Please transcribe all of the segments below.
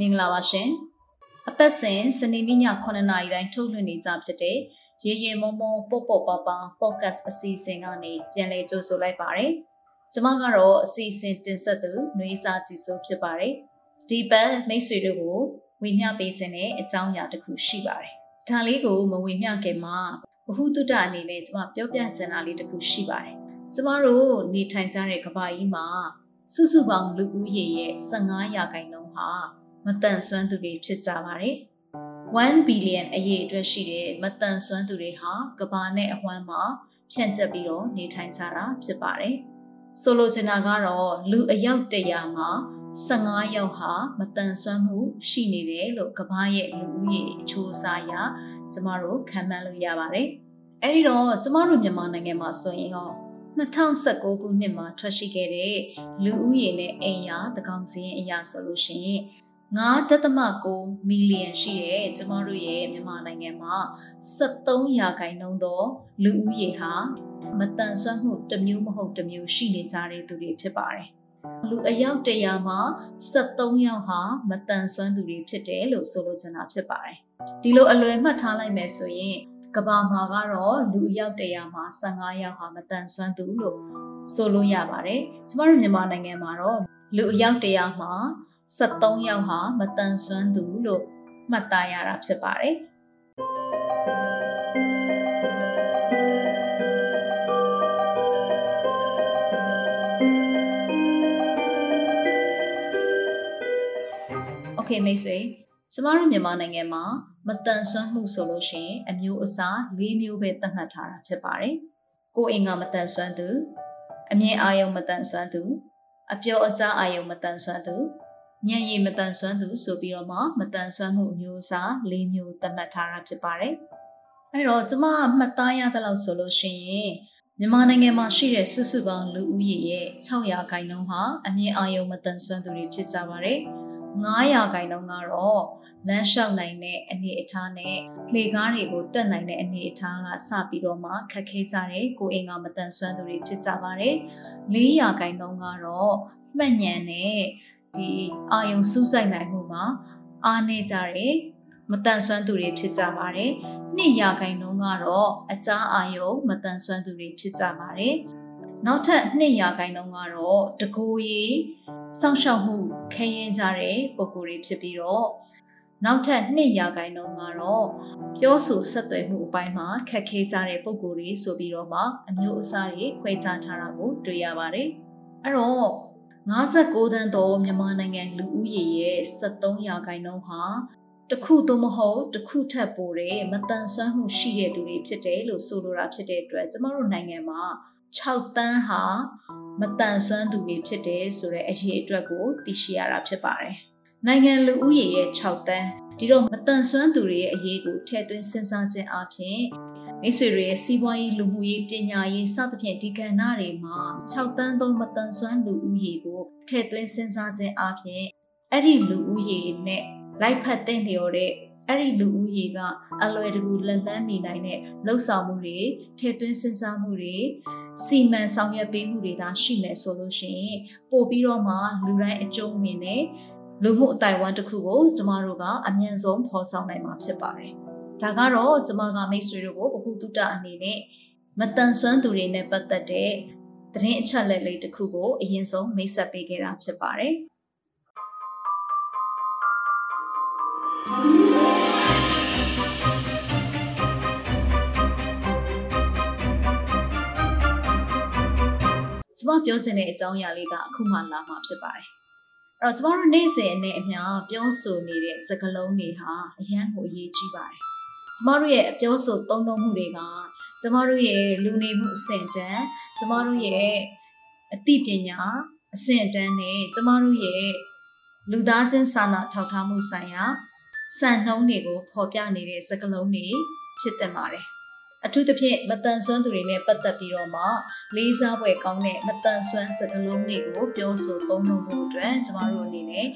မင်္ဂလာပါရှင်အပတ်စဉ်စနေနေ့ည9:00နာရီတိုင်းထုတ်လွှင့်နေကြဖြစ်တဲ့ရေရေမုံမုံပေါ့ပေါ့ပါပါ podcast အစီအစဉ်ကနေပြန်လည်ကြိုဆိုလိုက်ပါတယ်ကျမကတော့အစီအစဉ်တင်ဆက်သူနှွေးစာစီဆိုဖြစ်ပါတယ်ဒီပတ်မိတ်ဆွေတို့ကိုဝေမျှပေးခြင်းနဲ့အကြောင်းအရာတစ်ခုရှိပါတယ်ဒါလေးကိုမဝေမျှခင်မှာဘ ഹു တုတအနေနဲ့ကျမပြောပြချင်တာလေးတစ်ခုရှိပါတယ်ကျမတို့နေထိုင်ကြတဲ့ကမ္ဘာကြီးမှာစုစုပေါင်းလူဦးရေရဲ့15ရာခိုင်နှုန်းဟာ မတန်ဆွမ်းသူတွေဖြစ်ကြပါတယ်1 billion အရေးအတွက်ရှိတဲ့မတန်ဆွမ်းသူတွေဟာကမ္ဘာနဲ့အဝန်းမှာဖြန့်ကျက်ပြီးတော့နေထိုင်ကြတာဖြစ်ပါတယ်ဆိုလိုချင်တာကတော့လူအယောက်100မှာ15ယောက်ဟာမတန်ဆွမ်းမှုရှိနေတယ်လို့ကမ္ဘာရဲ့လူဦးရေအချိုးအစားအရကျမတို့ခံမှန်းလို့ရပါတယ်အဲဒီတော့ကျမတို့မြန်မာနိုင်ငံမှာဆိုရင်ရော2019ခုနှစ်မှာထွက်ရှိခဲ့တဲ့လူဦးရေနဲ့အိမ်ယာတကောင်စီရင်အရာဆိုလို့ရှိရင် 9.9မီလီယံရှိတဲ့ကျမတို့ရဲ့မြန်မာနိုင်ငံမှာ73ရာခိုင်နှုန်းသောလူဦးရေဟာမတန်ဆွမ်းမှုတစ်မျိုးမဟုတ်တစ်မျိုးရှိနေကြတဲ့သူတွေဖြစ်ပါတယ်။လူအယောက်100မှာ73ယောက်ဟာမတန်ဆွမ်းသူတွေဖြစ်တယ်လို့ဆိုလိုချင်တာဖြစ်ပါတယ်။ဒီလိုအလွယ်မှတ်ထားလိုက်မယ်ဆိုရင်ကဘာမှာကတော့လူအယောက်100မှာ15ယောက်ဟာမတန်ဆွမ်းသူလို့ဆိုလို့ရပါတယ်။ကျမတို့မြန်မာနိုင်ငံမှာတော့လူအယောက်100မှာ 73ယောက်ဟာမတန်ဆွမ်းသူလို့မှတ်သားရတာဖြစ်ပါတယ်โอเคမိတ်ဆွေကျမတို့မြန်မာနိုင်ငံမှာမတန်ဆွမ်းမှုဆိုလို့ရှိရင်အမျိုးအစား၄မျိုးပဲသတ်မှတ်ထားတာဖြစ်ပါတယ်။ကိုယ်အင်ကမတန်ဆွမ်းသူအမြင်အာယုံမတန်ဆွမ်းသူအပြောအကြားအာယုံမတန်ဆွမ်းသူ ညံ့ရည်မတန်ဆွမ်းသူဆိုပြီးတော့မှမတန်ဆွမ်းမှုအမျိုးအစား၄မျိုးသတ်မှတ်ထားတာဖြစ်ပါတယ်။အဲတော့ကျမမှတ်သားရသလောက်ဆိုလို့ရှိရင်မြန်မာနိုင်ငံမှာရှိတဲ့စုစုပေါင်းလူဦးရေရဲ့600ခိုင်နှုန်းဟာအမြင့်အာရုံမတန်ဆွမ်းသူတွေဖြစ်ကြပါတယ်။900ခိုင်နှုန်းကတော့လမ်းလျှောက်နိုင်တဲ့အနေအထားနဲ့လှေကားတွေကိုတက်နိုင်တဲ့အနေအထားကစပြီးတော့မှခက်ခဲကြတယ်ကိုအင်ကမတန်ဆွမ်းသူတွေဖြစ်ကြပါတယ်400ခိုင်နှုန်းကတော့မှတ်ညံနဲ့ ဒီအာယုံစူးစိုက်နိုင်မှုမှာအားနေကြတယ်မတန်ဆွမ်းသူတွေဖြစ်ကြပါတယ်နှစ်ရာခိုင်နှုန်းကတော့အကြားအာယုံမတန်ဆွမ်းသူတွေဖြစ်ကြပါတယ်နောက်ထပ်2ရာခိုင်နှုန်းကတော့တကိုယ်ရီစောင့်ရှောက်မှုခဲရင်ကြတဲ့ပုံကိုယ်တွေဖြစ်ပြီးတော့နောက်ထပ်2ရာခိုင်နှုန်းကတော့ပြောဆိုဆက်သွယ်မှုအပိုင်းမှာခက်ခဲကြတဲ့ပုံကိုယ်တွေဆိုပြီးတော့မှအမျိုးအစားတွေခွဲခြားထားတာကိုတွေ့ရပါတယ်အဲ့တော့ 59တန်းသောမြန်မာနိုင်ငံလူဦးရေရဲ့73ရာခိုင်နှုန်းဟာတခုသို့မဟုတ်တခုထပ်ပိုတဲ့မတန်ဆွမ်းမှုရှိတဲ့သူတွေဖြစ်တယ်လို့ဆိုလိုတာဖြစ်တဲ့အတွက်ကျမတို့နိုင်ငံမှာ6တန်းဟာမတန်ဆွမ်းသူတွေဖြစ်တယ်ဆိုတဲ့အရေးအတွက်ကိုသိရှိရတာဖြစ်ပါတယ်။နိုင်ငံလူဦးရေရဲ့6တန်းဒီတော့မတန်ဆွမ်းသူတွေရဲ့အရေးကိုထည့်သွင်းစဉ်းစားခြင်းအပြင် မိတ်ဆွေတွေရဲ့စီးပွားရေးလူမှုရေးပညာရေးစသဖြင့်ဒီကဏ္ဍတွေမှာ6တန်းသုံးမတန်ဆွမ်းလူဦးရေကိုထည့်သွင်းစဉ်းစားခြင်းအပြင်အဲ့ဒီလူဦးရေနဲ့လိုက်ဖက်တဲ့လျော်တဲ့အဲ့ဒီလူဦးရေကအလွယ်တကူလက်လန်းမိနိုင်တဲ့လှုပ်ဆောင်မှုတွေထည့်သွင်းစဉ်းစားမှုတွေစီမံဆောင်ရွက်ပေးမှုတွေသာရှိမယ်ဆိုလို့ရှိရင်ပို့ပြီးတော့မှလူတိုင်းအကျုံးဝင်တဲ့လူမှုအတိုင်းဝမ်တစ်ခုကိုကျမတို့ကအမြန်ဆုံးဖော်ဆောင်နိုင်မှာဖြစ်ပါတယ်။ ဒါကတော့ကျမကမိတ်ဆွေတို့ကိုဘ ഹു တုတအနေနဲ့မတန်ဆွမ်းသူတွေနဲ့ပတ်သက်တဲ့သတင်းအချက်အလက်လေးတစ်ခုကိုအရင်ဆုံးမိတ်ဆက်ပေးခဲ့တာဖြစ်ပါတယ်။ကျမပြောချင်တဲ့အကြောင်းအရာလေးကအခုမှလာမှာဖြစ်ပါတယ်။အဲ့တော့ကျမတို့နေ့စဉ်နဲ့အမျှပြောဆိုနေတဲ့စကားလုံးတွေဟာအရန်ကိုအရေးကြီးပါတယ်။ ကျမတို့ရဲ့အပြောဆိုသုံးနှုန်းမှုတွေကကျမတို့ရဲ့လူနေမှုအဆင့်တန်းကျမတို့ရဲ့အသိပညာအဆင့်တန်းနဲ့ကျမတို့ရဲ့လူသားချင်းစာနာထောက်ထားမှုဆိုင်ရာစံနှုန်းတွေကိုဖော်ပြနေတဲ့စကားလုံးတွေဖြစ်တဲ့ပါတယ်အထူးသဖြင့်မတန်ဆွမ်းသူတွေနဲ့ပတ်သက်ပြီးတော့မှလေးစားပွဲကောင်းတဲ့မတန်ဆွမ်းစကားလုံးတွေကိုပြောဆိုသုံးနှုန်းဖို့အတွက်ကျမတို့အနေနဲ့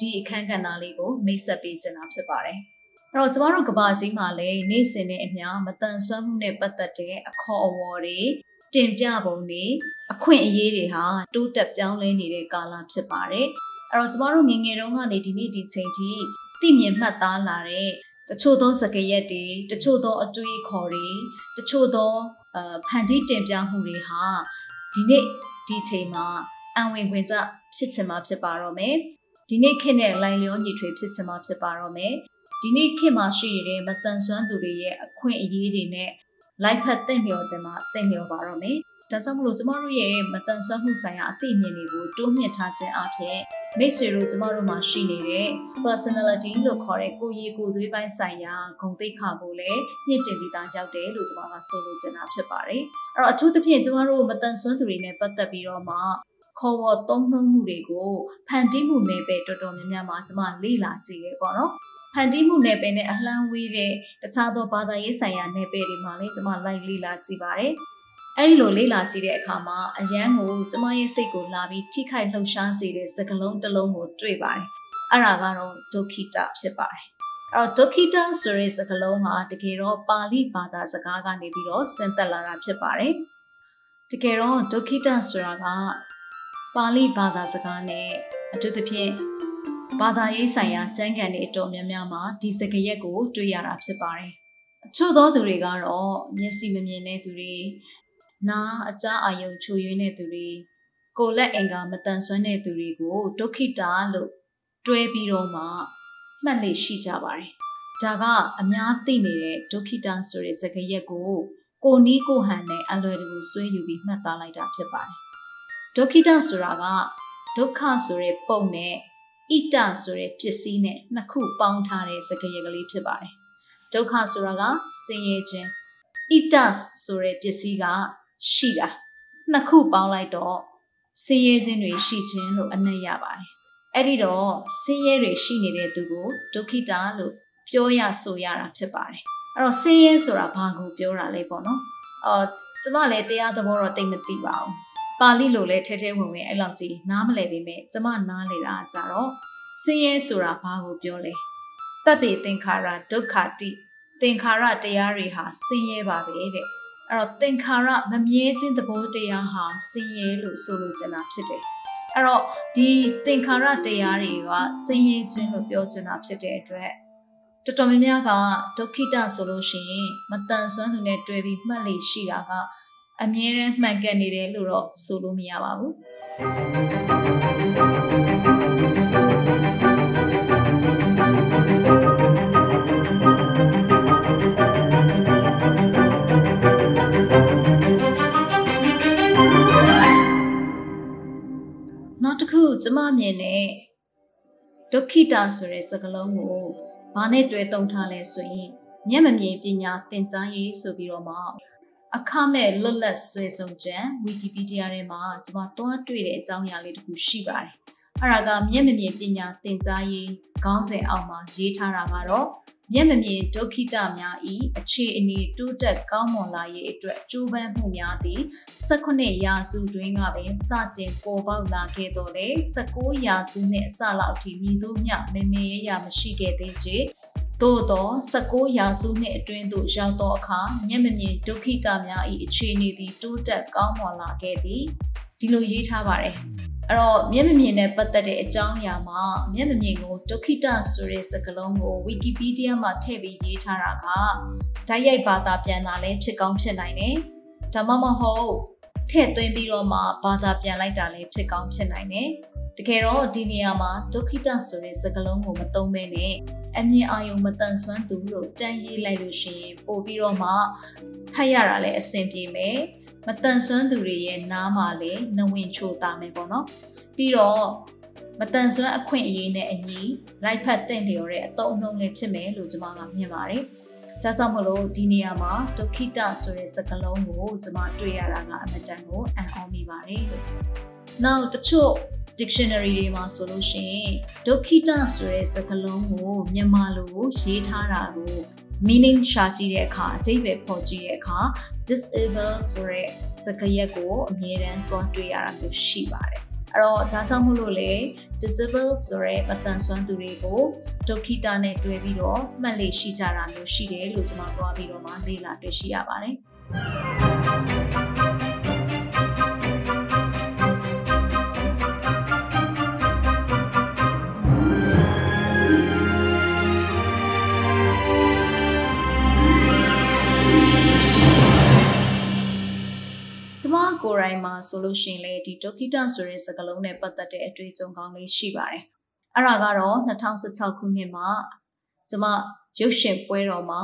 ဒီအခန်းကဏ္ဍလေးကိုမိတ်ဆက်ပေးချင်တာဖြစ်ပါတယ်။ အဲ့တော့ကျမတို့ကဘာကြီးမှာလည်းနေ့စဉ်နဲ့အမျှမတန်ဆွမ်းမှုနဲ့ပတ်သက်တဲ့အခေါ်အဝေါ်တွေတင်ပြပုံတွေအခွင့်အရေးတွေဟာတိုးတက်ပြောင်းလဲနေတဲ့ကာလဖြစ်ပါတယ်အဲ့တော့ကျမတို့ငငယ်တုန်းကနေဒီနေ့ဒီချိန်ထိသိမြင်မှတ်သားလာတဲ့တချို့သောစကားရက်တွေတချို့သောအတွေးခေါ်တွေတချို့သောအဖန်တီးတင်ပြမှုတွေဟာဒီနေ့ဒီချိန်မှာအံဝင်ခွင်ကြဖြစ်ချင်မှာဖြစ်ပါတော့မယ်ဒီနေ့ခေတ်နဲ့လိုင်လျောညီထွေဖြစ်ချင်မှာဖြစ်ပါတော့မယ် ဒီနေ့ခေတ်မှာရှိနေတဲ့မတန်ဆွမ်းသူတွေရဲ့အခွင့်အရေးတွေနဲ့လိုက်ဖက်တင့်လျော်ခြင်းမှာတင့်လျော်ပါတော့မယ်ဒါကြောင့်မလို့ကျမတို့ရဲ့မတန်ဆွမ်းမှုဆိုင်ရာအသိဉာဏ်တွေကိုတိုးမြင့်ထားခြင်းအပြင်မိတ်ဆွေတို့ကျမတို့မှာရှိနေတဲ့ personality လို့ခေါ်တဲ့ကိုယ်ရည်ကိုယ်သွေးပိုင်းဆိုင်ရာဂုဏ်သိက္ခာကိုလည်းညှင့်တင်ပြီးသားရောက်တယ်လို့ကျမကဆိုလိုချင်တာဖြစ်ပါတယ်။အဲ့တော့အထူးသဖြင့်ကျမတို့မတန်ဆွမ်းသူတွေနဲ့ပတ်သက်ပြီးတော့မှခေါ်ဝေါ်သုံးနှုန်းမှုတွေကိုဖန်တီးမှုနယ်ပယ်တော်တော်များများမှာကျမလေ့လာကြည့်ရပေါ့နော်။ ဖန်တီးမှုနယ်ပယ်နဲ့အလှမ်းဝေးတဲ့တခြားသောဘာသာရေးဆိုင်ရာနယ်ပယ်တွေမှာလည်းကျမလိုက်လေ့လာကြည့်ပါတယ်။အဲ့ဒီလိုလေ့လာကြည့်တဲ့အခါမှာအရန်ကိုကျမရဲ့စိတ်ကိုလာပြီးထိခိုက်လှုပ်ရှားစေတဲ့စကားလုံးတစ်လုံးကိုတွေ့ပါတယ်။အဲ့ဒါကတော့ဒုက္ခိတဖြစ်ပါတယ်။အဲ့တော့ဒုက္ခိတဆိုတဲ့စကားလုံးဟာတကယ်တော့ပါဠိဘာသာစကားကနေပြီးတော့ဆင်းသက်လာတာဖြစ်ပါတယ်။တကယ်တော့ဒုက္ခိတဆိုတာကပါဠိဘာသာစကားနဲ့အထူးသဖြင့် ဘာသာရေးဆိုင်ရာကျမ်းဂန်တွေအတော်များများမှာဒီစကားရက်ကိုတွေ့ရတာဖြစ်ပါတယ်။အချို့သောသူတွေကတော့မျက်စိမမြင်တဲ့သူတွေနားအကြားအာယုံချိုယွင်းတဲ့သူတွေကိုလက်အင်္ဂါမတန်ဆွမ်းတဲ့သူတွေကိုဒုက္ခိတာလို့တွဲပြီးတော့မှမှတ်လေရှိကြပါတယ်။ဒါကအများသိနေတဲ့ဒုက္ခိတာဆိုတဲ့စကားရက်ကိုကိုနီးကိုဟန်နဲ့အလွယ်တကူဆွဲယူပြီးမှတ်သားလိုက်တာဖြစ်ပါတယ်။ဒုက္ခိတာဆိုတာကဒုက္ခဆိုတဲ့ပုံနဲ့ ဣတဆိုတဲ့ပစ္စည်းနဲ့နှစ်ခုပေါင်းထားတဲ့စကားရက်ကလေးဖြစ်ပါတယ်။ဒုက္ခဆိုတာကဆင်းရဲခြင်းဣတဆိုတဲ့ပစ္စည်းကရှိတာနှစ်ခုပေါင်းလိုက်တော့ဆင်းရဲခြင်းတွေရှိခြင်းလို့အနက်ရပါတယ်အဲ့ဒီတော့ဆင်းရဲတွေရှိနေတဲ့သူကိုဒုက္ခိတာလို့ပြောရဆိုရတာဖြစ်ပါတယ်အဲ့တော့ဆင်းရဲဆိုတာဘာကိုပြောတာလဲပေါ့နော်အော်ကျမလည်းတရားသဘောတော့တိတ်မသိပါဘူး ပါဠိလိုလည်းထဲထဲဝင်ဝင်အဲ့လောက်ကြီးနားမလည်ပေမဲ့ကျမနားလေတာကြတော့ဆင်းရဲဆိုတာဘာကိုပြောလဲတပ်ပေသင်္ခါရဒုက္ခတိသင်္ခါရတရားတွေဟာဆင်းရဲပါပဲတဲ့အဲ့တော့သင်္ခါရမမြဲခြင်းသဘောတရားဟာဆင်းရဲလို့ဆိုလိုချင်တာဖြစ်တယ်အဲ့တော့ဒီသင်္ခါရတရားတွေကဆင်းရဲခြင်းလို့ပြောချင်တာဖြစ်တဲ့အတွက်တော်တော်များများကဒုက္ခိတဆိုလို့ရှိရင်မတန်ဆွမ်းသူနဲ့တွေ့ပြီးမှတ်လေရှိတာက အမြဲတမ်းမှန်ကန်နေတယ်လို့တော့ဆိုလို့မရပါဘူးကျမမြင်တဲ့ဒုက္ခိတာဆိုတဲ့စကားလုံးကိုဘာနဲ့တွဲသုံးထားလဲဆိုရင်မျက်မမြင်ပညာသင်ကြားရေးဆိုပြီးတော့မှ အခမဲ့လွတ်လပ်ဆွေဆုံးချက် Wikipedia ထဲမှာကျမတွားတွေ့တဲ့အကြောင်းအရာလေးတစ်ခုရှိပါတယ်။အဲ့ဒါကမျက်မမြင်ပညာသင်ကြားရေးခေါင်းစဉ်အောက်မှာရေးထားတာကတော့မျက်မမြင်ဒုက္ခိတများဤအခြေအနေတိုးတက်ကောင်းမွန်လာရေးအတွက်ကြိုးပမ်းမှုများသည်18ရာစုတွင်ကပင်စတင်ပေါ်ပေါက်လာခဲ့တော်လဲ19ရာစုနှင့်အစလောက်အထိမြည်သူမျှမေမေရရမရှိခဲ့သေးချေ သို့သော19ရာစုနှစ်အတွင်းသို့ရောက်သောအခါမျက်မမြင်ဒုက္ခိတများ၏အခြေအနေသည်တိုးတက်ကောင်းမွန်လာခဲ့သည်ဒီလိုရေးထားပါတယ်အဲ့တော့မျက်မမြင်နဲ့ပတ်သက်တဲ့အကြောင်းအရာမှာမျက်မမြင်ကိုဒုက္ခိတဆိုတဲ့စကားလုံးကို Wikipedia မှာထည့်ပြီးရေးထားတာကဓာတ်ရိုက်ဘာသာပြန်တာလည်းဖြစ်ကောင်းဖြစ်နိုင်တယ်။ဒါမှမဟုတ်ထည့်သွင်းပြီးတော့မှဘာသာပြန်လိုက်တာလည်းဖြစ်ကောင်းဖြစ်နိုင်တယ်။တကယ်တော့ဒီနေရာမှာဒုက္ခိတဆိုတဲ့စကားလုံးကိုမသုံးဘဲနဲ့ အမြင်အာရုံမတန်ဆွမ်းသူလို့တန်းရေးလိုက်လို့ရှိရင်ပို့ပြီးတော့မှဖတ်ရတာလည်းအဆင်ပြေမယ်။မတန်ဆွမ်းသူတွေရဲ့နားမှာလည်းနဝင်ချိုတာမယ်ပေါ့နော်ပြီးတော့မတန်ဆွမ်းအခွင့်အရေးနဲ့အညီလိုက်ဖက်တဲ့လျော်တဲ့အတုံးအနှုံးလေးဖြစ်မယ်လို့ကျွန်မကမြင်ပါတယ်ဒါကြောင့်မလို့ဒီနေရာမှာဒုက္ခိတဆိုတဲ့စကားလုံးကိုကျွန်မတွေ့ရတာကအမတန်ကိုအံ့ဩမိပါတယ်လို့။ Now တချို့ dictionary တွေမှာဆိုလို့ရှိရင်ဒုက္ခိတဆိုတဲ့စကားလုံးကိုမြန်မာလိုရေးထားတာကို meaning ရှာကြည့်တဲ့အခါအတိတ်ပဲပေါ်ကြည့်တဲ့အခါ disable ဆိုတဲ့စကားရပ်ကိုအမြဲတမ်းသွားတွေ့ရတာမျိုးရှိပါတယ်အဲ့တော့ဒါကြောင့်မို့လို့လေ disable ဆိုရဲမတန်ဆွမ်းသူတွေကိုဒုက္ခိတနဲ့တွဲပြီးတော့မှတ်လေရှိကြတာမျိုးရှိတယ်လို့ကျွန်တော်ပြောပြီးတော့မှလေ့လာတွေ့ရှိရပါတယ် ကိုယ်တိုင်မှာဆိုလို့ရှိရင်လေဒီဒုက္ခိတဆိုတဲ့စကားလုံးနဲ့ပတ်သက်တဲ့အတွေ့အကြုံကောင်းလေးရှိပါတယ်အဲ့ဒါကတော့2016ခုနှစ်မှာကျမရုပ်ရှင်ပွဲတော်မှာ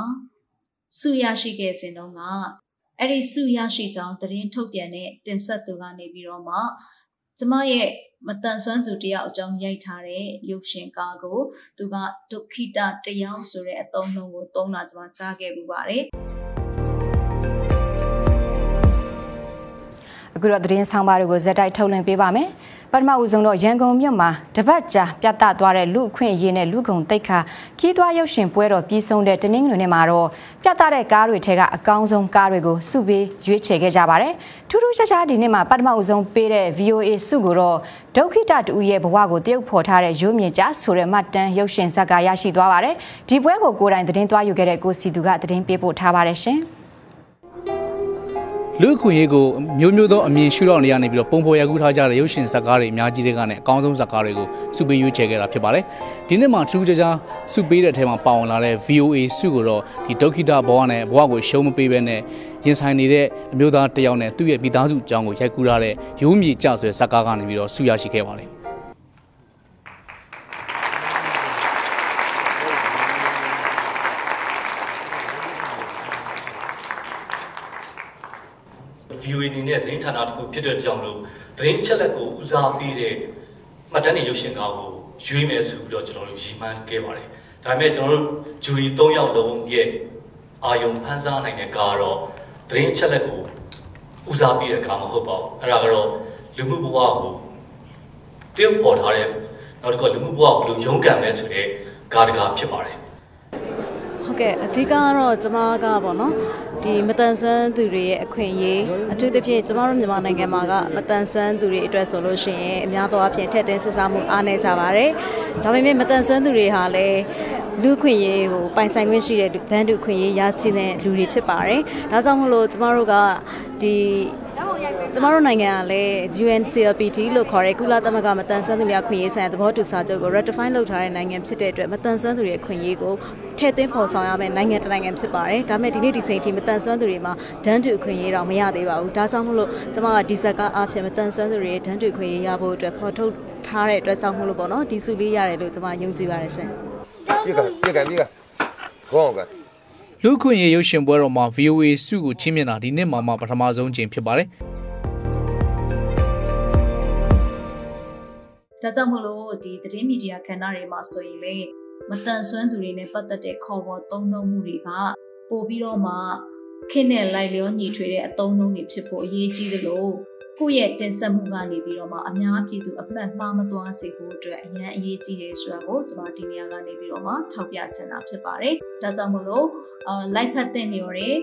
စုရရှိခဲ့စဉ်တုန်းကအဲ့ဒီစုရရှိကြောင်းသတင်းထုတ်ပြန်တဲ့တင်ဆက်သူကနေပြီးတော့မှကျမရဲ့မတန်ဆွမ်းသူတယောက်အကြောင်းရိုက်ထားတဲ့ရုပ်ရှင်ကားကိုသူကဒုက္ခိတတယောက်ဆိုတဲ့အသုံးနှုန်းကိုသုံးတာကျမကြားခဲ့ပူပါတယ် အခုတော့သတင်းဆောင်ပါတွေကိုဇက်တိုက်ထုတ်လွှင့်ပေးပါမယ်။ပထမဦးဆုံးတော့ရန်ကုန်မြို့မှာတပတ်ကြာပြသသွားတဲ့လူအခွင့်အရေးနဲ့လူကုန်တိတ်ခါခီးသွွားရုပ်ရှင်ပွဲတော်ပြီးဆုံးတဲ့တနင်္ဂနွေနေ့မှာတော့ပြသတဲ့ကားတွေထဲကအကောင်းဆုံးကားတွေကိုစုပေးရွေးချယ်ခဲ့ကြပါတယ်။ထူးထူးခြားခြားဒီနေ့မှာပထမဦးဆုံးပေးတဲ့ VOA စုကိုတော့ဒုက္ခိတတူရဲ့ဘဝကိုတရုပ်ဖော်ထားတဲ့ရိုးမြင့်ကြဆိုတဲ့မှတ်တမ်းရုပ်ရှင်ဇာတ်ကားရရှိသွားပါတယ်။ဒီပွဲကိုကိုယ်တိုင်သတင်းသွားယူခဲ့တဲ့ကိုစီသူကသတင်းပေးပို့ထားပါတယ်ရှင်။ လူခွင့်ရေးကိုမျိုးမျိုးသောအမြင်ရှုထောင့်တွေကနေပြီးတော့ပုံဖော်ရကူးထားကြတဲ့ရုပ်ရှင်ဇာတ်ကားတွေအများကြီးတွေကနေအကောင်းဆုံးဇာတ်ကားတွေကိုစုပေးရွေးချယ်ခဲ့တာဖြစ်ပါတယ်။ဒီနေ့မှာထူးခြားခြားစုပေးတဲ့အထက်မှာပါဝင်လာတဲ့ VOA စုကိုတော့ဒီဒုက္ခိတဘဝနဲ့ဘဝကိုရှုံးမပေးဘဲနဲ့ရင်ဆိုင်နေတဲ့အမျိုးသားတယောက်နဲ့သူ့ရဲ့မိသားစုအကြောင်းကိုရိုက်ကူးထားတဲ့ရိုးမြေကြဆိုတဲ့ဇာတ်ကားကနေပြီးတော့စုရရှိခဲ့ပါတယ်။ VOA အနေနဲ့သတင်းဌာနတစ်ခုဖြစ်တဲ့ကြောင့်လို့သတင်းချက်လက်ကိုဦးစားပေးတဲ့မှတ်တမ်းတွေရုပ်ရှင်ကားကိုရွေးမယ်ဆိုပြီးတော့ကျွန်တော်တို့ရည်မှန်းခဲ့ပါတယ်။ဒါပေမဲ့ကျွန်တော်တို့ဂျူရီ၃ယောက်လုံးရဲ့အာယုံဖန်ဆားနိုင်တဲ့ကားတော့သတင်းချက်လက်ကိုဦးစားပေးတဲ့ကားမဟုတ်ပါဘူး။အဲ့ဒါကတော့လူမှုဘဝကိုတရုပ်ဖော်ထားတဲ့နောက်တစ်ခါလူမှုဘဝကိုဘယ်လိုရုန်းကန်လဲဆိုတဲ့ကားတကားဖြစ်ပါတယ်။ ဟုတ်ကဲ့အဓိကကတော့ကျမကပေါ့နော်ဒီမတန်ဆွမ်းသူတွေရဲ့အခွင့်အရေးအထူးသဖြင့်ကျမတို့မြန်မာနိုင်ငံမှာကမတန်ဆွမ်းသူတွေအတွက်ဆိုလို့ရှိရင်အများသောအားဖြင့်ထက်သွင်းစစ်စားမှုအားနည်းကြပါတယ်ဒါပေမဲ့မတန်ဆွမ်းသူတွေဟာလည်းလူခွင့်ရေးကိုပိုင်ဆိုင်ခွင့်ရှိတဲ့ဗန်းတူခွင့်ရေးရရှိတဲ့လူတွေဖြစ်ပါတယ်ဒါကြောင့်မို့လို့ကျမတို့ကဒီ ကျမတို့နိုင်ငံကလည်း UNCLPT လို့ခေါ်တဲ့ကုလသမဂ္ဂမတန်ဆွမ်းသူများခွင့်ရေးဆိုင်ရာသဘောတူစာချုပ်ကို ratify လုပ်ထားတဲ့နိုင်ငံဖြစ်တဲ့အတွက်မတန်ဆွမ်းသူတွေရဲ့ခွင့်ရေးကိုထည့်သွင်းဖော်ဆောင်ရမယ့်နိုင်ငံတစ်နိုင်ငံဖြစ်ပါတယ်။ဒါမဲ့ဒီနေ့ဒီချိန်ထိမတန်ဆွမ်းသူတွေမှာဒန်းတူခွင့်ရေးတော့မရသေးပါဘူး။ဒါကြောင့်မို့လို့ကျမကဒီဇက်ကားအဖြစ်မတန်ဆွမ်းသူတွေရဲ့ဒန်းတူခွင့်ရေးရဖို့အတွက်ဖော်ထုတ်ထားတဲ့အတွက်ကြောင့်မို့လို့ပေါ့နော်ဒီစုလေးရတယ်လို့ကျမယုံကြည်ပါတယ်ရှင်။ပြကပြကပြကခေါင်းက လူခွင့်ရေးရုပ်ရှင်ပွဲတော်မှာ VOA စုကိုချင်းမြင်တာဒီနှစ်မှာမှပထမဆုံးချိန်ဖြစ်ပါတယ်။ဒါကြောင့်မလို့ဒီသတင်းမီဒီယာကဏ္ဍတွေမှာဆိုရင်လေမတန်ဆွမ်းသူတွေနဲ့ပတ်သက်တဲ့ခေါ်ပေါ်သုံးနှုန်းမှုတွေကပို့ပြီးတော့မှခင်းနဲ့လိုက်လျောညီထွေတဲ့အသုံးနှုန်းတွေဖြစ်ဖို့အရေးကြီးသလို ကိုယ့်ရဲ့တင်ဆက်မှုကနေပြီးတော့မှအများပြည်သူအမှတ်မှားမသွားစေဖို့အတွက်အရန်အရေးကြီးတယ်ဆိုတာကိုကျွန်မဒီနေရာကနေပြီးတော့မှထောက်ပြချင်တာဖြစ်ပါတယ်။ဒါကြောင့်မလို့အာ live ဖတ်တဲ့နေရတဲ့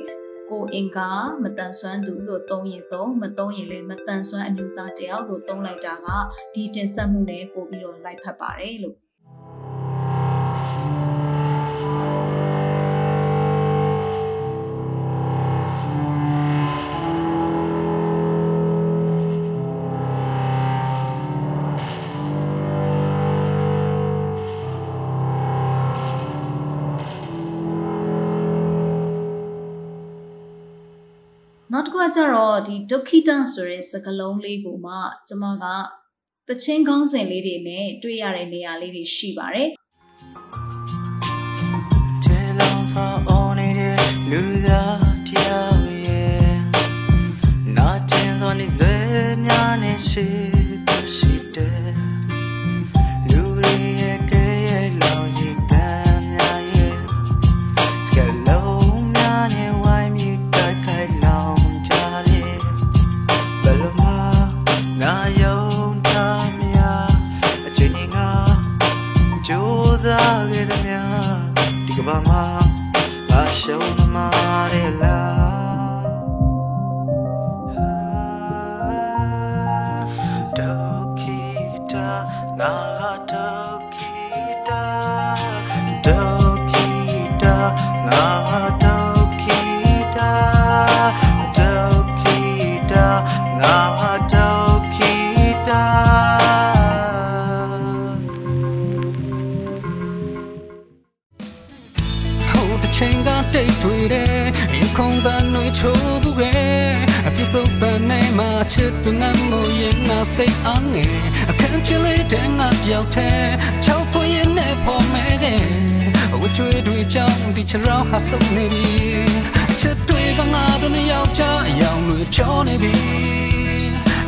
ကိုအင်္ဂါမတန်ဆွမ်းသူလို့သုံးရင်သုံးမသုံးရင်လည်းမတန်ဆွမ်းအမျိုးသားတယောက်လို့သုံးလိုက်တာကဒီတင်ဆက်မှုနဲ့ပို့ပြီးတော့လိုက်ဖတ်ပါတယ်လို့ က်တစ်ခုကကျတော့ဒီဒုက္ခိတဆိုတဲ့စကားလုံးလေးကိုမှကျမကတချင်းကောင်းစဉ်လေးတွေနဲ့တွေ့ရတဲ့နေရာလေးတွေရှိပါတယ် ချိ စိတ်အားငယ်အခန်းချလေးတဲ့ငါပြောက်တဲ့ချောက်ဖွရင်နဲ့ပေါ်မဲတဲ့ဝချွေတွေကြောင့်ဒီချရောဟာဆုံးနေပြီချစ်တွေကငါတို့နဲ့ယောက်ျားအယောင်တွေဖြောနေပြီ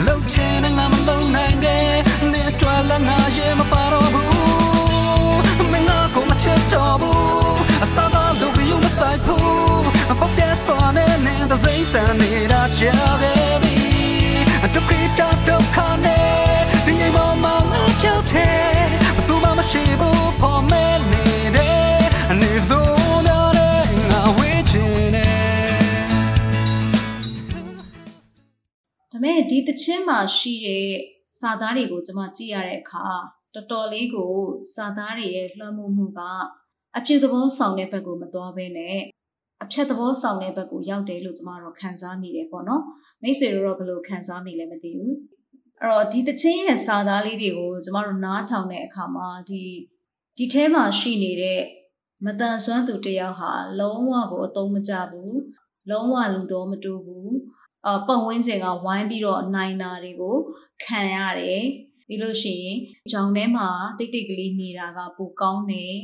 လှုပ်ချင်တဲ့ငါမလုံနိုင်တဲ့နဲ့တွာလာငါရဲ့မပါတော့ဘူးမင်းငါကိုမချစ်တော့ဘူးအစားတော့လူယူမဆိုင်ဘူးပေါက်ပြဆော်နေနေတဲ့စိတ်ဆန်နေတာကြားခဲ့ပြီ ဒုက္ခတာဒုက္ခနဲ့ဒီမောင်မောင်ချောက်တဲ့သူမမရှိဘူးပေါ်မဲနေတဲ့အနေစိုးများတဲ့ငါဝေးချင်တယ်ဒါပေမဲ့ဒီသချင်းမှာရှိတဲ့စာသားတွေကိုကျွန်မကြည့်ရတဲ့အခါတော်တော်လေးကိုစာသားတွေရဲ့လွှမ်းမိုးမှုကအပြုသဘောဆောင်တဲ့ဘက်ကိုမသွားဘဲနဲ့ အဖြတ်သဘောဆောင်တဲ့ဘက်ကိုရောက်တယ်လို့ကျွန်မတို့ခံစားမိတယ်ပေါ့နော်မိတ်ဆွေတို့တော့ဘယ်လိုခံစားမိလဲမသိဘူးအဲ့တော့ဒီသချင်းရဲ့စာသားလေးတွေကိုကျွန်မတို့နားထောင်တဲ့အခါမှာဒီဒီထဲမှာရှိနေတဲ့မတန်ဆွမ်းသူတယောက်ဟာလုံးဝကိုအသုံးမကျဘူးလုံးဝလူတော်မတူဘူးအပတ်ဝန်းကျင်ကဝိုင်းပြီးတော့နိုင်တာတွေကိုခံရတယ်ပြီးလို့ရှိရင်ဂျောင်ထဲမှာတိတ်တိတ်ကလေးနေတာကပိုကောင်းတယ်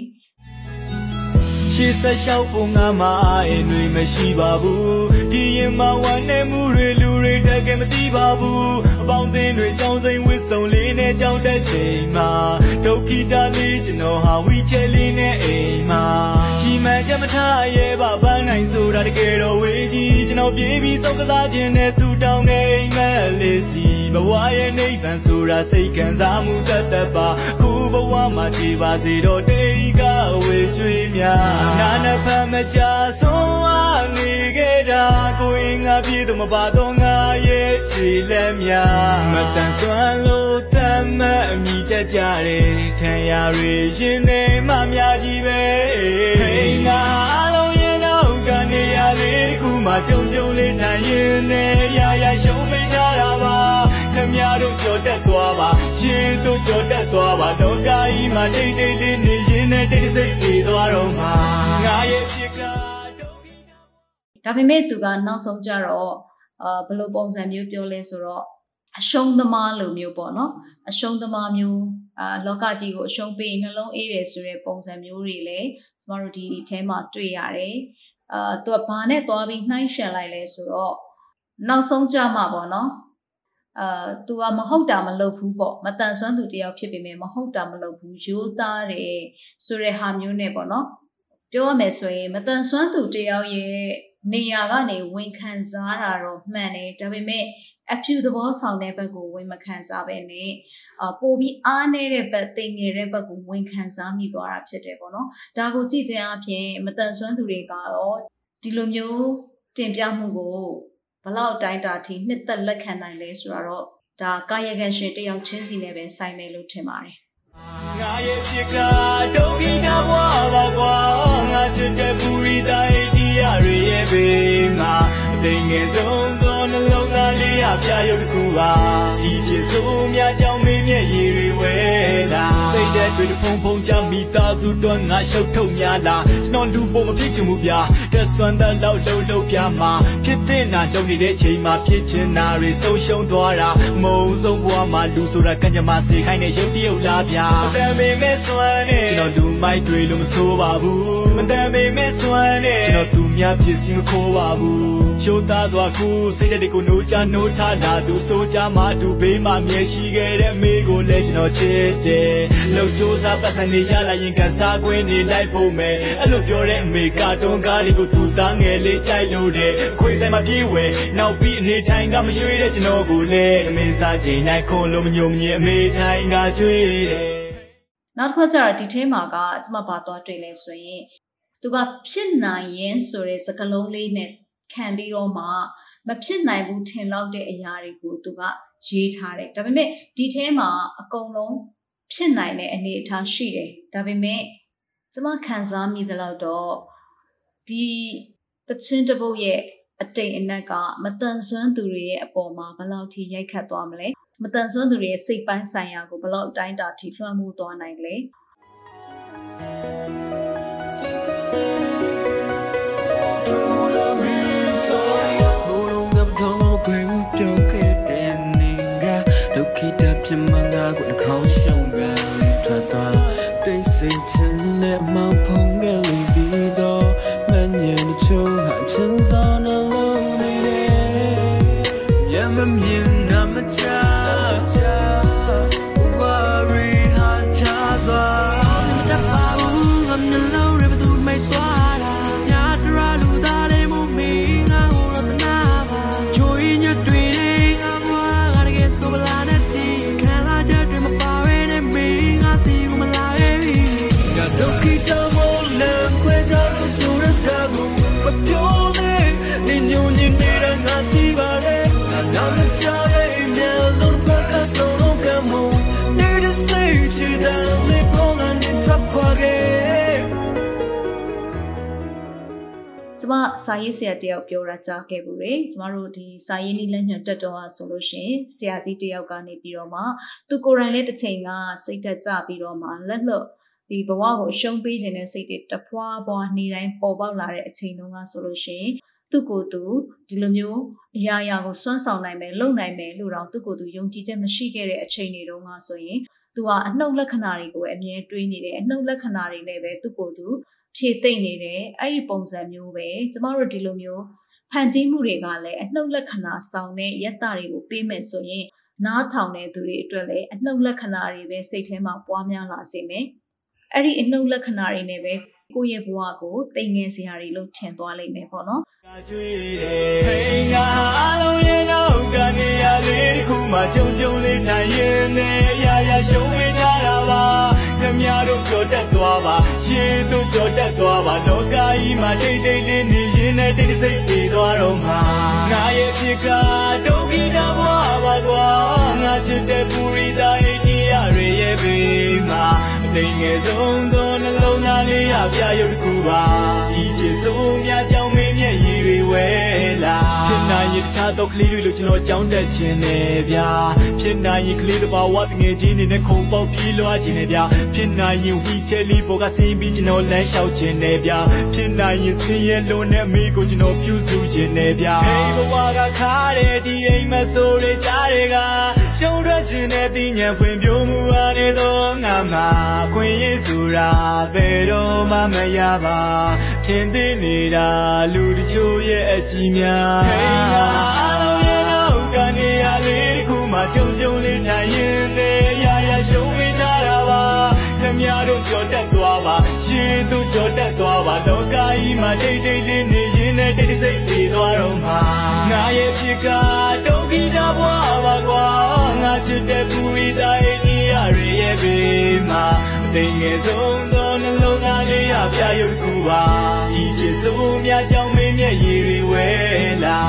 ရှေ့ဆက်လျှောက်ဖို့ငါမအိမ်တွေမရှိပါဘူးဒီရင်မှာဝမ်းနေမှုတွေလူတွေတကယ်မသိပါဘူးအပေါင်းအသင်းတွေကြောင်းစိမ်ဝစ်စုံလေးနဲ့ကြောင်းတဲ့ချိန်မှာဒုက္ခိတလေးကျွန်တော်ဟာဝီချဲလေးနဲ့အိမ်မှာရှိမှန်ကြမထားရဲ့ပါပန်းနိုင်ဆိုတာတကယ်တော့ဝေးကြီးကျွန်တော်ပြေးပြီးစောက်ကစားခြင်းနဲ့ဆူတောင်းနေအိမ်မက်လေးစီဘဝရဲ့နိဗ္ဗာန်ဆိုတာစိတ်ခံစားမှုတတ်တတ်ပါခုဘဝမှာကြည်ပါစေတော့တေကဝေကျွေးများနာနဖမ်းမကြဆုံးအားနေခဲ့ တာကိုယ်ငါပြေတော့မပါတော့ငါရဲ့ခြေလက်များမတန်ဆွမ်းလို့တမ်းမအမိတက်ကြတယ်ထံရတွေရှင်နေမှများကြီးပဲဟိငါအလုံးရင်တော့ကနေရလေးတစ်ခုမှကြုံကြုံလေးထိုင်ရင်နဲ့ရရရှုံးမိထားတာပါခမရတို့ကြော်တက်သွားပါရှင်တို့ကြော်တက်သွားပါတော့ကာကြီးမှတိတ်တိတ်လေးနေရင်နဲ့တိတ်စိတ်နေသွားတော့မှာငါရဲ့ဖြစ်ကဒုက္ခ ဒါပေမဲ့သူကနောက်ဆုံးကြတော့အာဘယ်လိုပုံစံမျိုးပြောလဲဆိုတော့အရှုံးသမားလိုမျိုးပေါ့နော်အရှုံးသမားမျိုးအာလောကကြီးကိုအရှုံးပေးရင်နှလုံးအေးတယ်ဆိုတဲ့ပုံစံမျိုးတွေလည်းကျမတို့ဒီထဲမှာတွေ့ရတယ်အာသူကဘာနဲ့သွားပြီးနှိုင်းယှဉ်လိုက်လဲဆိုတော့နောက်ဆုံးကြမှာပေါ့နော်အာသူကမဟုတ်တာမလုပ်ဘူးပေါ့မတန်ဆွမ်းသူတယောက်ဖြစ်ပေမဲ့မဟုတ်တာမလုပ်ဘူးရိုးသားတယ်ဆိုတဲ့ဟာမျိုးနဲ့ပေါ့နော်ပြောရမယ်ဆိုရင်မတန်ဆွမ်းသူတယောက်ရဲ့ နေရာကနေဝန်ခံစားတာတော့မှန်တယ်ဒါပေမဲ့အဖြူသဘောဆောင်တဲ့ဘက်ကိုဝန်မခံစားပဲနဲ့အပိုပြီးအားနေတဲ့ဘက်တင်ငယ်တဲ့ဘက်ကိုဝန်ခံစားမိသွားတာဖြစ်တယ်ပေါ့နော်ဒါကိုကြည့်ခြင်းအပြင်မတန်ဆွမ်းသူတွေကတော့ဒီလိုမျိုးတင်ပြမှုကိုဘလောက်အတိုင်းတာထိနှစ်သက်လက်ခံနိုင်လဲဆိုတော့ဒါကာယကံရှင်တယောက်ချင်းစီနဲ့ပဲဆိုင်မယ်လို့ထင်ပါတယ်ငါရဲ့ဖြစ်ကဒုက္ခိတဘဝပါကွာငါချစ်တဲ့ပူရီတိုင်း တရားတွေရဲ့ဘေးမှာအသိငယ်ဆုံးသောနှလုံးသားလေးအပြရုပ်တစ်ခုပါဒီဖြစ်စိုးများကြောင့်မင်းရဲ့ရည်တွေဝဲလာစိတ်တဲ့တွေဖုံဖုံကြမိသားစုတော့ငါရှုပ်ထုတ်များလာကျွန်တော်လူပုံမဖြစ်ချင်ဘူးဗျာတက်ဆွမ်းတဲ့လောက်လုံးလုံးပြမှာဖြစ်တဲ့နာလုံနေတဲ့ချိန်မှာဖြစ်ချင်တာတွေဆုံးရှုံးသွားတာမုံဆုံးဘဝမှာလူဆိုတာကံကြမ္မာစေခိုင်းတဲ့ရုပ်တရုပ်လားဗျာမတန်ပေမဲ့စွမ်းနေကျွန်တော်လူမိုက်တွေလို့မဆိုပါဘူးမတန်ပေမဲ့စွမ်းနေကျွန်တော်သူများဖြစ်စီမခိုးပါဘူးရှိုးသားစွာကူစိတ်တဲ့ကိုနိုးချနိုးထားလာသူဆိုကြမှာသူဘေးမှာမြဲရှိခဲ့တဲ့မိကိုလည်းကျွန်တော်ချစ်တယ်လှုပ်ကြိုးစားပတ်စံနေရလာရင်ကစားကွင်းနေလိုက်ဖို့မယ်အဲ့လိုပြောတဲ့အမေကာတွန်းကားလေးကိုသူသားငယ်လေးကြိုက်လို့တဲ့ခွေဆိုင်မှာပြေးဝဲနောက်ပြီးအနေထိုင်ကမရွှေတဲ့ကျွန်တော်ကိုလည်းအမင်းစားချိန်တိုင်းခွန်လို့မညုံမညင်အမေထိုင်ကကျွေးတယ်နောက်တစ်ခါကျတော့ဒီထဲမှာကကျွန်မဘာသွားတွေ့လဲဆိုရင်သူကဖြစ်နိုင်ရင်ဆိုတဲ့စကားလုံးလေးနဲ့ခံပြီးတော့မှမဖြစ်နိုင်ဘူးထင်လောက်တဲ့အရာတွေကိုသူကရေးထားတယ်ဒါပေမဲ့ဒီထဲမှာအကုန်လုံးဖြစ်နိုင်တဲ့အနေအထားရှိတယ်ဒါပေမဲ့ကျွန်မခံစားမိသလောက်တော့ ဒီတချင်းတပုတ်ရဲ့အတိတ်အနက်ကမတန်ဆွမ်းသူတွေရဲ့အပေါ်မှာဘယ်လောက်ထိရိုက်ခတ်သွားမလဲမတန်ဆွမ်းသူတွေရဲ့စိတ်ပိုင်းဆိုင်ရာကိုဘယ်လောက်အတိုင်းတာထိလွှမ်းမိုးသွားနိုင်လဲပြမငါကိုနှာခေါင်းရှုံးပဲထွက်သွားတိတ်ဆိတ်ခြင်းနဲ့မောင်ဖုံ စာရေးဆရာတယောက်ပြောတာကြားခဲ့ဘူးလေကျမတို့ဒီစာရေးနည်းလမ်းညွှန်တက်တော်ဟာဆိုလို့ရှရင်ဆရာကြီးတယောက်ကနေပြီးတော့မှသူကိုယ်တိုင်လည်းတစ်ချိန်ကစိတ်တက်ကြပြီးတော့မှလက်လွတ်ဒီဘဝကိုအရှုံးပေးခြင်းတဲ့စိတ်တွေတဖွာဖွာနေတိုင်းပေါ်ပေါက်လာတဲ့အချိန်တုန်းကဆိုလို့ရှရင်သူ့ကိုယ်သူဒီလိုမျိုးအရာရာကိုစွမ်းဆောင်နိုင်မယ်လုပ်နိုင်မယ်လို့တော့သူ့ကိုယ်သူယုံကြည်ချက်မရှိခဲ့တဲ့အချိန်တွေတုန်းကဆိုရင် သူကအနှုတ်လက္ခဏာတွေကိုအမြဲတွေးနေတယ်အနှုတ်လက္ခဏာတွေနဲ့ပဲသူ့ကိုယ်သူဖြည့်သိမ့်နေတယ်အဲ့ဒီပုံစံမျိုးပဲကျမတို့ဒီလိုမျိုးဖန်တီးမှုတွေကလည်းအနှုတ်လက္ခဏာဆောင်တဲ့ယတ္တတွေကိုပေးမယ်ဆိုရင်နားထောင်တဲ့သူတွေအတွက်လည်းအနှုတ်လက္ခဏာတွေပဲစိတ်ထဲမှာပွားများလာစေမယ်အဲ့ဒီအနှုတ်လက္ခဏာတွေနဲ့ပဲကိုယ့်ရဲ့ဘဝကိုတိမ်ငယ်စရာတွေလို့ထင်သွားလိမ့်မယ်ပေါ့နော်ကျွေးတယ်ဖိငါအလုံးရဲ့နောက်ကနေရလေးတစ်ခုမှကြုံကြုံလေးနိုင် ခမရတို့ကြော်တက်သွားပါရှင်တို့ကြော်တက်သွားပါလောကကြီးမှာတိတ်တိတ်လေးနေရင်နဲ့တိတ်စိတ်ပြေသွားတော့မှာငါရဲ့ဖြစ်ကဒုက္ခိတဘဝပါကွာငါချစ်တဲ့ပူရိတာအိတ်ရရရဲ့ဘေးမှာအတိမ်ငယ်ဆုံးသောနှလုံးသားလေးရပြရုပ်တစ်ခုပါဒီဖြစ်ဆုံးများကြောင့်မင်းရဲ့ရည်တွေ ဝဲလာဖြစ်နိုင်ရင်တခြားတော့ကလေးတွေလို့ကျွန်တော်ကြောင်းတက်ခြင်းနဲ့ဗျာဖြစ်နိုင်ရင်ကလေးတစ်ပါးဝတ်ငယ်ချင်းတွေနဲ့ခုံပေါက်ပြေးလွှားခြင်းနဲ့ဗျာဖြစ်နိုင်ရင်ဝီချဲလေးပေါ်ကဆင်းပြီးကျွန်တော်လမ်းလျှောက်ခြင်းနဲ့ဗျာဖြစ်နိုင်ရင်ဆင်းရဲလုံးနဲ့မိကိုကျွန်တော်ပြုစုခြင်းနဲ့ဗျာဟေးဘဝကခါတဲ့ဒီအိမ်မဆိုးတွေကြားတွေကရှုံးထွက်ခြင်းနဲ့တင်ညာဖွင့်ပြမှုအားနေတော့ငါမှာခွင့်ရဆိုတာဘယ်တော့မှမရပါထင်သိနေတာလူတချို့ရဲ့အကြည့်များဟေးငါအားလုံးရဲ့နောက်ကနေရလေးတစ်ခုမှကြုံကြုံလေးနိုင်ရင်လည်းရရရှုံးဝေးကြတာပါခမရတို့ကြော်တက်သွားပါရှင်တို့ကြော်တက်သွားပါလောကကြီးမှာတိတ်တိတ်လေးနေရင်လည်းတိတ်တိတ်စိတ်ပြေသွားတော့မှာငါရဲ့ဖြစ်ကဒုက္ခိတဘွားပါကွာငါချစ်တဲ့ပူရိတာအိန္ဒိယရေရဲ့ဘေးမှာအသိငယ်ဆုံးသောနှလုံးသားလေးရပြရုပ်တစ်ခုပါဤဖြစ်ဆုံးများကြောင့် မင်းရဲ့ရည်တွေဝဲလာ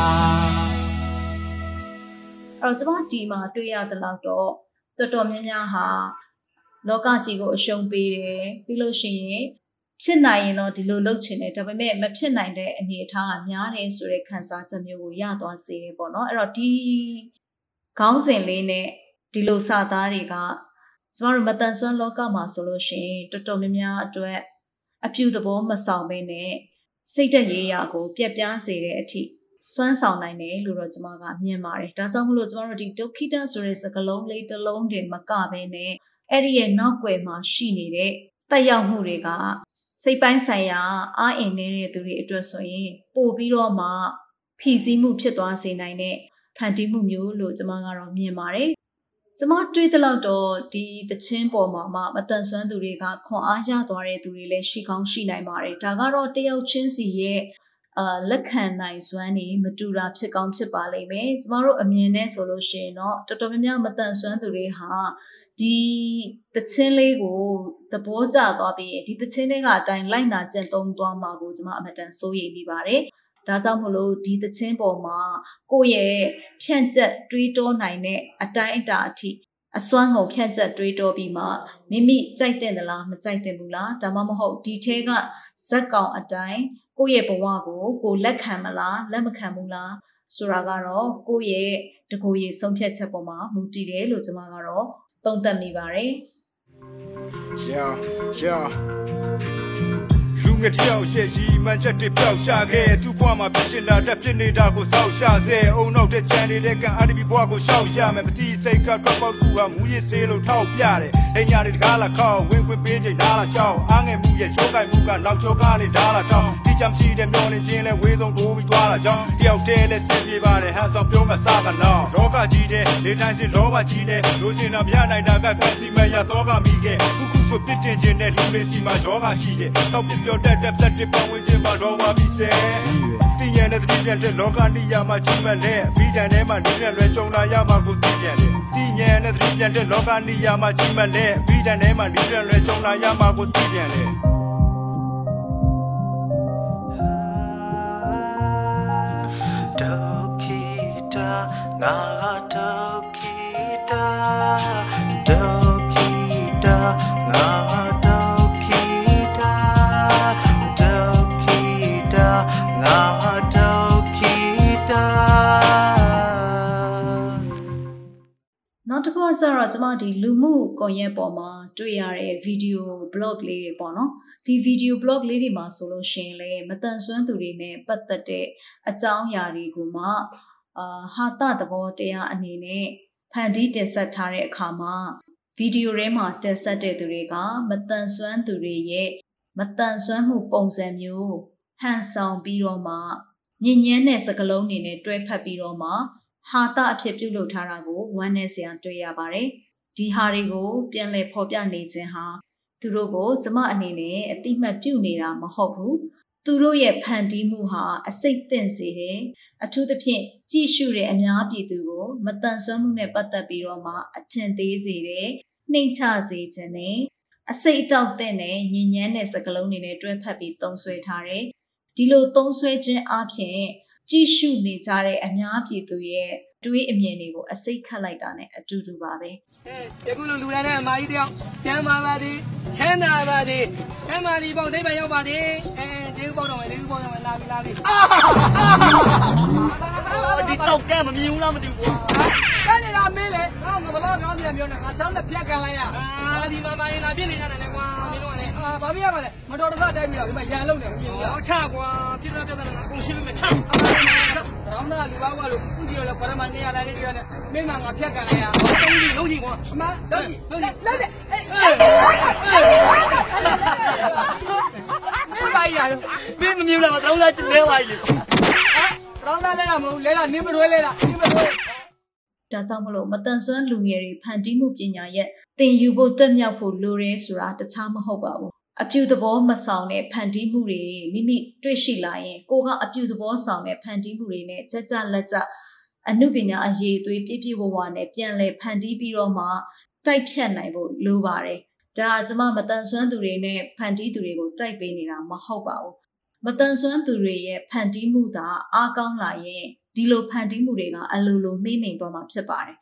အဲ့တော့ကျမဒီမှာတွေ့ရတဲ့လောက်တော့တော်တော်များများဟာလောကကြီးကိုအရှုံးပေးတယ်ပြီးလို့ရှိရင်ဖြစ်နိုင်ရင်တော့ဒီလိုလုပ်ချင်တယ်ဒါပေမဲ့မဖြစ်နိုင်တဲ့အနေအထားကများတယ်ဆိုတဲ့ခံစားချက်မျိုးကိုရသွားစေတယ်ပေါ့နော်အဲ့တော့ဒီခေါင်းစဉ်လေးနဲ့ဒီလိုစာသားတွေကကျမတို့မတန်ဆွမ်းလောကမှာဆိုလို့ရှိရင်တော်တော်များများအတွက်အပြုသဘောမဆောင်ဘဲနဲ့ စိတ်တက်ရေးရာကိုပြက်ပြားစေတဲ့အထိစွမ်းဆောင်နိုင်တယ်လို့တော့ကျွန်မကမြင်ပါတယ်။ဒါကြောင့်မလို့ကျွန်တော်တို့ဒီဒုက္ခိတဆိုတဲ့စကားလုံးလေးတစ်လုံးတည်းမကဘဲနဲ့အဲ့ဒီရဲ့နောက်ွယ်မှာရှိနေတဲ့တက်ရောက်မှုတွေကစိတ်ပိုင်းဆိုင်ရာအားအင်နေတဲ့သူတွေအတွက်ဆိုရင်ပို့ပြီးတော့မှဖြည့်ဆည်းမှုဖြစ်သွားစေနိုင်တဲ့ဖန်တီးမှုမျိုးလို့ကျွန်မကတော့မြင်ပါတယ်။ ကျွန်မတွေးသလောက်တော့ဒီသချင်းပေါ်မှာမှမတန်ဆွမ်းသူတွေကခွန်အားရသွားတဲ့သူတွေလည်းရှိကောင်းရှိနိုင်ပါတယ်။ဒါကတော့တယောက်ချင်းစီရဲ့အာလက်ခံနိုင်စွမ်းနေမတူတာဖြစ်ကောင်းဖြစ်ပါလိမ့်မယ်ကျမတို့အမြင်နဲ့ဆိုလို့ရှိရင်တော့တော်တော်များများမတန်ဆွမ်းသူတွေဟာဒီတချင်းလေးကိုသဘောကျသွားပြီးဒီတချင်းလေးကအတိုင်းလိုက်နာကျင့်သုံးသွားမှာကိုကျမအမတန်စိုးရိမ်မိပါတယ် ဒါကြောင့်မလို့ဒီသချင်းပေါ်မှာကိုယ့်ရဲ့ဖြန့်ကျက်တွေးတောနိုင်တဲ့အတိုင်းအတာအထိအစွမ်းကုန်ဖြန့်ကျက်တွေးတောပြီးမှမိမိကြိုက်တဲ့လားမကြိုက်တဲ့ဘူးလားဒါမှမဟုတ်ဒီထဲကဇက်ကောင်အတိုင်းကိုယ့်ရဲ့ဘဝကိုကိုလက်ခံမလားလက်မခံဘူးလားဆိုတာကတော့ကိုယ့်ရဲ့တကူရည်ဆုံးဖြတ်ချက်ပေါ်မှာမူတည်တယ်လို့ကျွန်မကတော့သုံးသပ်မိပါတယ် Yeah, yeah. လူငတယောက်ရှက်ရီမှန်ချက်တွေပြောက်ရှာခဲ့သူ့ဘဝမှာဖြစ်ရှင်လာတတ်ဖြစ်နေတာကိုစောက်ရှာစေအုံနောက်တဲ့ချန်နေတဲ့ကန်အာဒီဘီဘဝကိုရှောက်ရမယ်မတိစိတ်ကတော့ပေါက်ကူဟာမူရစ်စေးလို့ထောက်ပြတယ်အိညာတွေတကားလာခေါက်ဝင်ခွင့်ပေးချိန်ဓာလာရှောက်အားငယ်မှုရဲ့ချိုးကိုင်မှုကနောက်ချိုးကနေဓာလာတောင်းတိ ကျမရှိတဲ့မျောနေခြင်းလဲဝေးဆုံးကိုပြီးသွားတာကြောင့်တယောက်တည်းလဲဆင်ပြေပါတယ်ဟန်ဆောင်ပြောကစားကနောက်ရောကကြီးတဲ့လေတိုင်းစင်ရောပါကြီးတဲ့လူစင်တာမရနိုင်တာကကစီမရတော့ကမိခဲ့ခုခုဆိုပြစ်တင်ခြင်းနဲ့လူလေးစီမှာရောဂါရှိတယ်တောက်ပြပြောတတ်တဲ့သက်တွေပဝင်ခြင်းမှာတော့ပါပြီဆဲတင်ရတဲ့သတိပြတဲ့လောကနိယာမှာချိန်မဲ့လဲပြီးတန်ထဲမှာနေနဲ့လွယ်ကြုံလာရမှာကိုသိပြန်တယ်တင်ရတဲ့သတိပြတဲ့လောကနိယာမှာချိန်မဲ့လဲပြီးတန်ထဲမှာနေနဲ့လွယ်ကြုံလာရမှာကိုသိပြန်တယ် တာငါဒုက္ခိတာဒုက္ခိတာငါဒုက္ခိတာဒုက္ခိတာငါဒုက္ခိတာနောက်တစ်ခုကကျတော့ကျွန်မဒီလူမှုကွန်ရက်ပေါ်မှာတွေ့ရတဲ့ဗီဒီယို blog လေးတွေပေါ့နော်ဒီဗီဒီယို blog လေးတွေမှာဆိုလို့ရှိရင်လည်းမတန်ဆွမ်းသူတွေနဲ့ပတ်သက်တဲ့အကြောင်းအရာတွေကိုမှ အာဟာတသဘောတရားအနေနဲ့ဖန်တီးတင်ဆက်ထားတဲ့အခါမှာဗီဒီယိုထဲမှာတင်ဆက်တဲ့သူတွေကမတန်ဆွမ်းသူတွေရဲ့မတန်ဆွမ်းမှုပုံစံမျိုးဟန်ဆောင်ပြီးတော့မှညဉ့်ညမ်းတဲ့စကလုံးတွေနဲ့တွဲဖက်ပြီးတော့မှဟာတာအဖြစ်ပြုလုပ်ထားတာကိုဝမ်းနဲ့ဆရာတွေ့ရပါတယ်။ဒီဟာတွေကိုပြန်လည်ဖော်ပြနေခြင်းဟာသူတို့ကိုကျမအနေနဲ့အတိမတ်ပြုနေတာမဟုတ်ဘူး။ သူတို့ရဲ့ဖန်တီးမှုဟာအစိတ်သင့်စေတယ်။အထူးသဖြင့်ကြည့်ရှုတဲ့အများပြည်သူကိုမတန်ဆွမ်းမှုနဲ့ပတ်သက်ပြီးတော့မှအထင်သေးစေတယ်။နှိမ်ချစေခြင်းနဲ့အစိတ်အတောက်တဲ့နဲ့ညဉ့်ညမ်းတဲ့စကားလုံးတွေနဲ့တွဲဖက်ပြီးသုံးဆွဲထားတယ်။ဒီလိုသုံးဆွဲခြင်းအပြင်ကြည့်ရှုနေကြတဲ့အများပြည်သူရဲ့တွေးအမြင်တွေကိုအစိတ်ခတ်လိုက်တာနဲ့အတူတူပါပဲ ယခုလိုလူရန်တဲ့အမကြီးတယောက်ကျမ်းပါပါသည်ချမ်းသာပါသည်ချမ်းသာဒီပေါ့သိပ္ပံရောက်ပါသည်အဲဒီဥပေါ့တော့မယ်ဒီဥပေါ့တော့မယ်လာပြီလာပြီဒီတော့ကဲမမြင်ဘူးလားမသိဘူးကွာ အဲ့ဒီလားမင်းလေငါငါဘလို့ငါမြန်ပြောနေငါချမ်းနဲ့ပြက်ကန်လိုက်ရအာဒီမမရင်လာပြစ်နေရတယ်လေကွာမင်းတို့ကလေအာဘာပြရမှာလဲမတော်တဆတိုက်ပြီးတော့ဒီမှာရန်လုံးနေမမြင်ဘူးလားချကွာပြစ်တော့ပြတ်တယ်ငါကုန်ရှင်းမယ်ချရောင်းတာလူပါကွာလို့ဥတီရောလဲပရမနေရလိုက်လေးတွေနဲ့မင်းကငါဖြတ်ကန်လိုက်ရဘာလို့ဒီလုံးကြီးကွာအမလုံးကြီးလုံးကြီးလုံးတယ်မင်းပါရရမင်းမမြင်လားမတောင်းသားလဲပါလေတောင်းသားလဲတာမဟုတ်လဲလားနင်းမတွဲလဲလားနင်းမတွဲ ဒါကြောင့်မလို့မတန်ဆွမ်းလူငယ်တွေဖန်တီးမှုပညာရဲ့သင်ယူဖို့တက်မြောက်ဖို့လိုရဲဆိုတာတခြားမဟုတ်ပါဘူးအပြူသဘောမဆောင်တဲ့ဖန်တီးမှုတွေမိမိတွေ့ရှိလာရင်ကိုကအပြူသဘောဆောင်တဲ့ဖန်တီးမှုတွေနဲ့ကြကြလက်ကြအမှုပညာအရေးအသွေးပြည့်ပြည့်ဝဝနဲ့ပြန်လဲဖန်တီးပြီးတော့မှတိုက်ဖြတ်နိုင်ဖို့လိုပါတယ်ဒါကကျမမတန်ဆွမ်းသူတွေနဲ့ဖန်တီးသူတွေကိုတိုက်ပေးနေတာမဟုတ်ပါဘူးမတန်ဆွမ်းသူတွေရဲ့ဖန်တီးမှုသာအားကောင်းလာရင် ဒီလိုဖန်တီးမှုတွေကအလိုလိုမှိမ့်မိန်သွားမှာဖြစ်ပါတယ်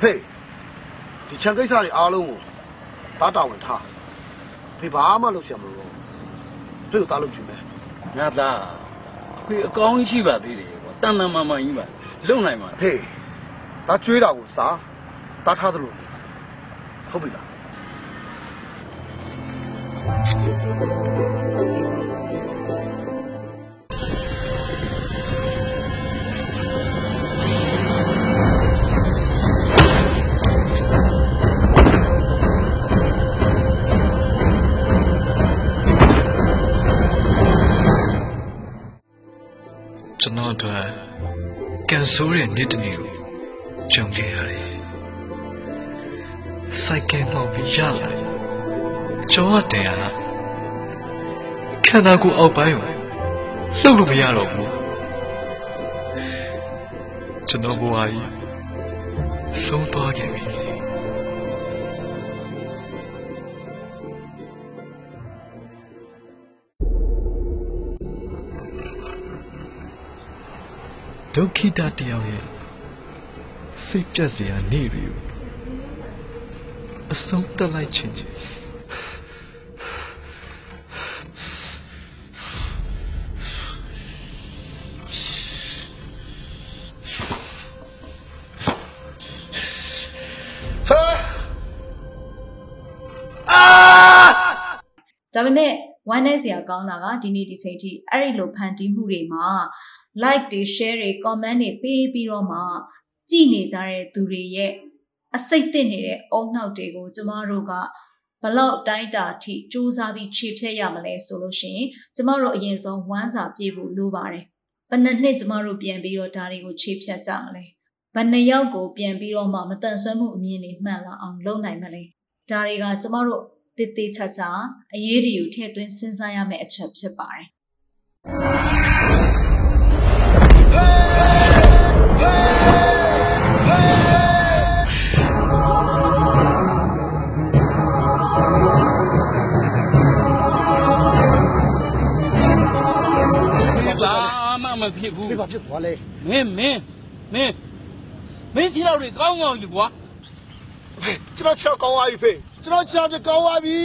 ဟေးဒီခြံကိစ္စတွေအားလုံးကိုတားတာဝန်ထားဖေဘာမှလုပ်ချင်မလို့ဖေကိုတားလုပ်ချင်မယ်ငါသားခွေအကောင်းကြီးရှိပါသေးတယ်ကွာတန်တန်မာမာကြီးပါလုံနိုင်ပါဟေးဒါကျွေးတာကိုစားတားထားသလိုဟုတ်ပြီလား ကျွန်တော်တို့ကန်ဆိုးတဲ့နေ့တစ်နေ့ကိုကြုံခဲ့ရတယ်။စိုက်ကဲမောက်ပြီးရလာတယ်။ကျောင်းတင်ရတာခန္ဓာကိုယ်အောက်ပိုင်းကိုလှုပ်လို့မရတော့ဘူး။ကျွန်တော်ဘဝကြီးဆုံးသွားခဲ့ပြီ။ ဒုက္ခိတတယောက်ရဲ့စိတ်ပြတ်စရာနေပြီကိုအဆုံးတက်လိုက်ခြင်းချင်းဒါပေမဲ့ဝမ်းနည်းစရာကောင်းတာကဒီနေ့ဒီချိန်ထိအဲ့ဒီလိုဖန်တီးမှုတွေမှာ like တွေ share တွေ comment တွေပေးပြီးတော့မှကြည်နေကြတဲ့သူတွေရဲ့အစိတ်တစ်နေတဲ့အုံနှောက်တွေကိုကျမတို့ကဘလောက်တိုင်းတာအထိစူးစမ်းပြီးခြေဖြတ်ရမလဲဆိုလို့ရှိရင်ကျမတို့အရင်ဆုံးဝမ်းစာပြေဖို့လိုပါတယ်။ဘယ်နှစ်နှစ်ကျမတို့ပြန်ပြီးတော့ဒါတွေကိုခြေဖြတ်ကြမလဲ။ဘယ်နှစ်ယောက်ကိုပြန်ပြီးတော့မှမတန်ဆွမ်းမှုအမြင်တွေမှန်လာအောင်လုပ်နိုင်မလဲ။ဒါတွေကကျမတို့တည်တည်ချာချာအရေးတွေကိုထည့်သွင်းစဉ်းစားရမယ့်အချက်ဖြစ်ပါတယ်။ ဖြစ်ဘူးဒီဘာဖြစ်သွားလဲမင်းမင်းမင်းမင်းခြေထောက်တွေကောင်းကောင်းယူကွာကျွန်တော်ချောက်ကောင်းသွားပြီဖေကျွန်တော်ချောက်ပြကောင်းသွားပြီ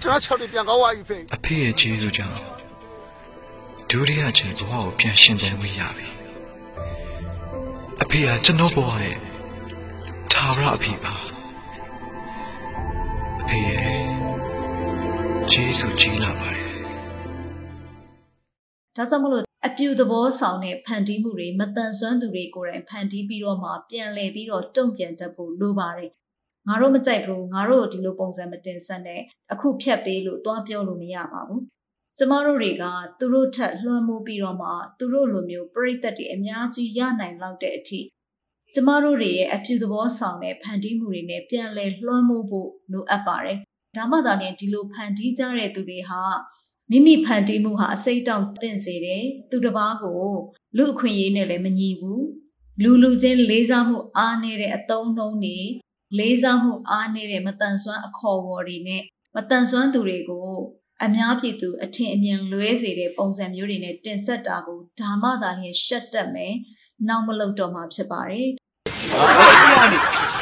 ကျွန်တော်ချောက်တွေပြန်ကောင်းသွားပြီဖေအဖေရဲ့ကျေးဇူးကြောင့်ဒုတိယချိန်ဘဝကိုပြန်ရှင်သန်ခွင့်ရပြီအဖေကကျွန်တော်ဘဝရဲ့သာဝရအဖေပါအဖေရဲ့ကျေးဇူးကြီးလာပါတယ် ဒါကြောင့်မလို့အပြူသဘောဆောင်တဲ့ဖန်တီးမှုတွေမတန်ဆွမ်းသူတွေကိုယ်တိုင်ဖန်တီးပြီးတော့မှပြန်လည်ပြီးတော့တုံ့ပြန်တတ်ဖို့လိုပါတယ်ငါတို့မကြိုက်ဘူးငါတို့ဒီလိုပုံစံမတင်ဆက်နဲ့အခုဖြတ်ပေးလို့တွားပြောလို့မရပါဘူးကျမတို့တွေကသူတို့ထက်လွှမ်းမိုးပြီးတော့မှသူတို့လိုမျိုးပြိတ္တတွေအများကြီးရနိုင်လောက်တဲ့အထိကျမတို့တွေရဲ့အပြူသဘောဆောင်တဲ့ဖန်တီးမှုတွေနဲ့ပြန်လည်လွှမ်းမိုးဖို့လိုအပ်ပါတယ်ဒါမှသာလျှင်ဒီလိုဖန်တီးကြတဲ့သူတွေဟာ မိမိဖန်တီးမှုဟာအစိတ်တောင့်တင့်စေတယ်သူတစ်ပါးကိုလူအခွင့်အရေးနဲ့လည်းမညီဘူးလူလူချင်းလေးစားမှုအားနည်းတဲ့အတုံးနှုံးတွေလေးစားမှုအားနည်းတဲ့မတန်ဆွမ်းအခေါ်အဝေါ်တွေနဲ့မတန်ဆွမ်းသူတွေကိုအများပြည်သူအထင်အမြင်လွဲစေတဲ့ပုံစံမျိုးတွေနဲ့တင်ဆက်တာကိုဒါမှသာလျှင်ရှက်တတ်မယ်နောက်မလုပ်တော့မှဖြစ်ပါတယ်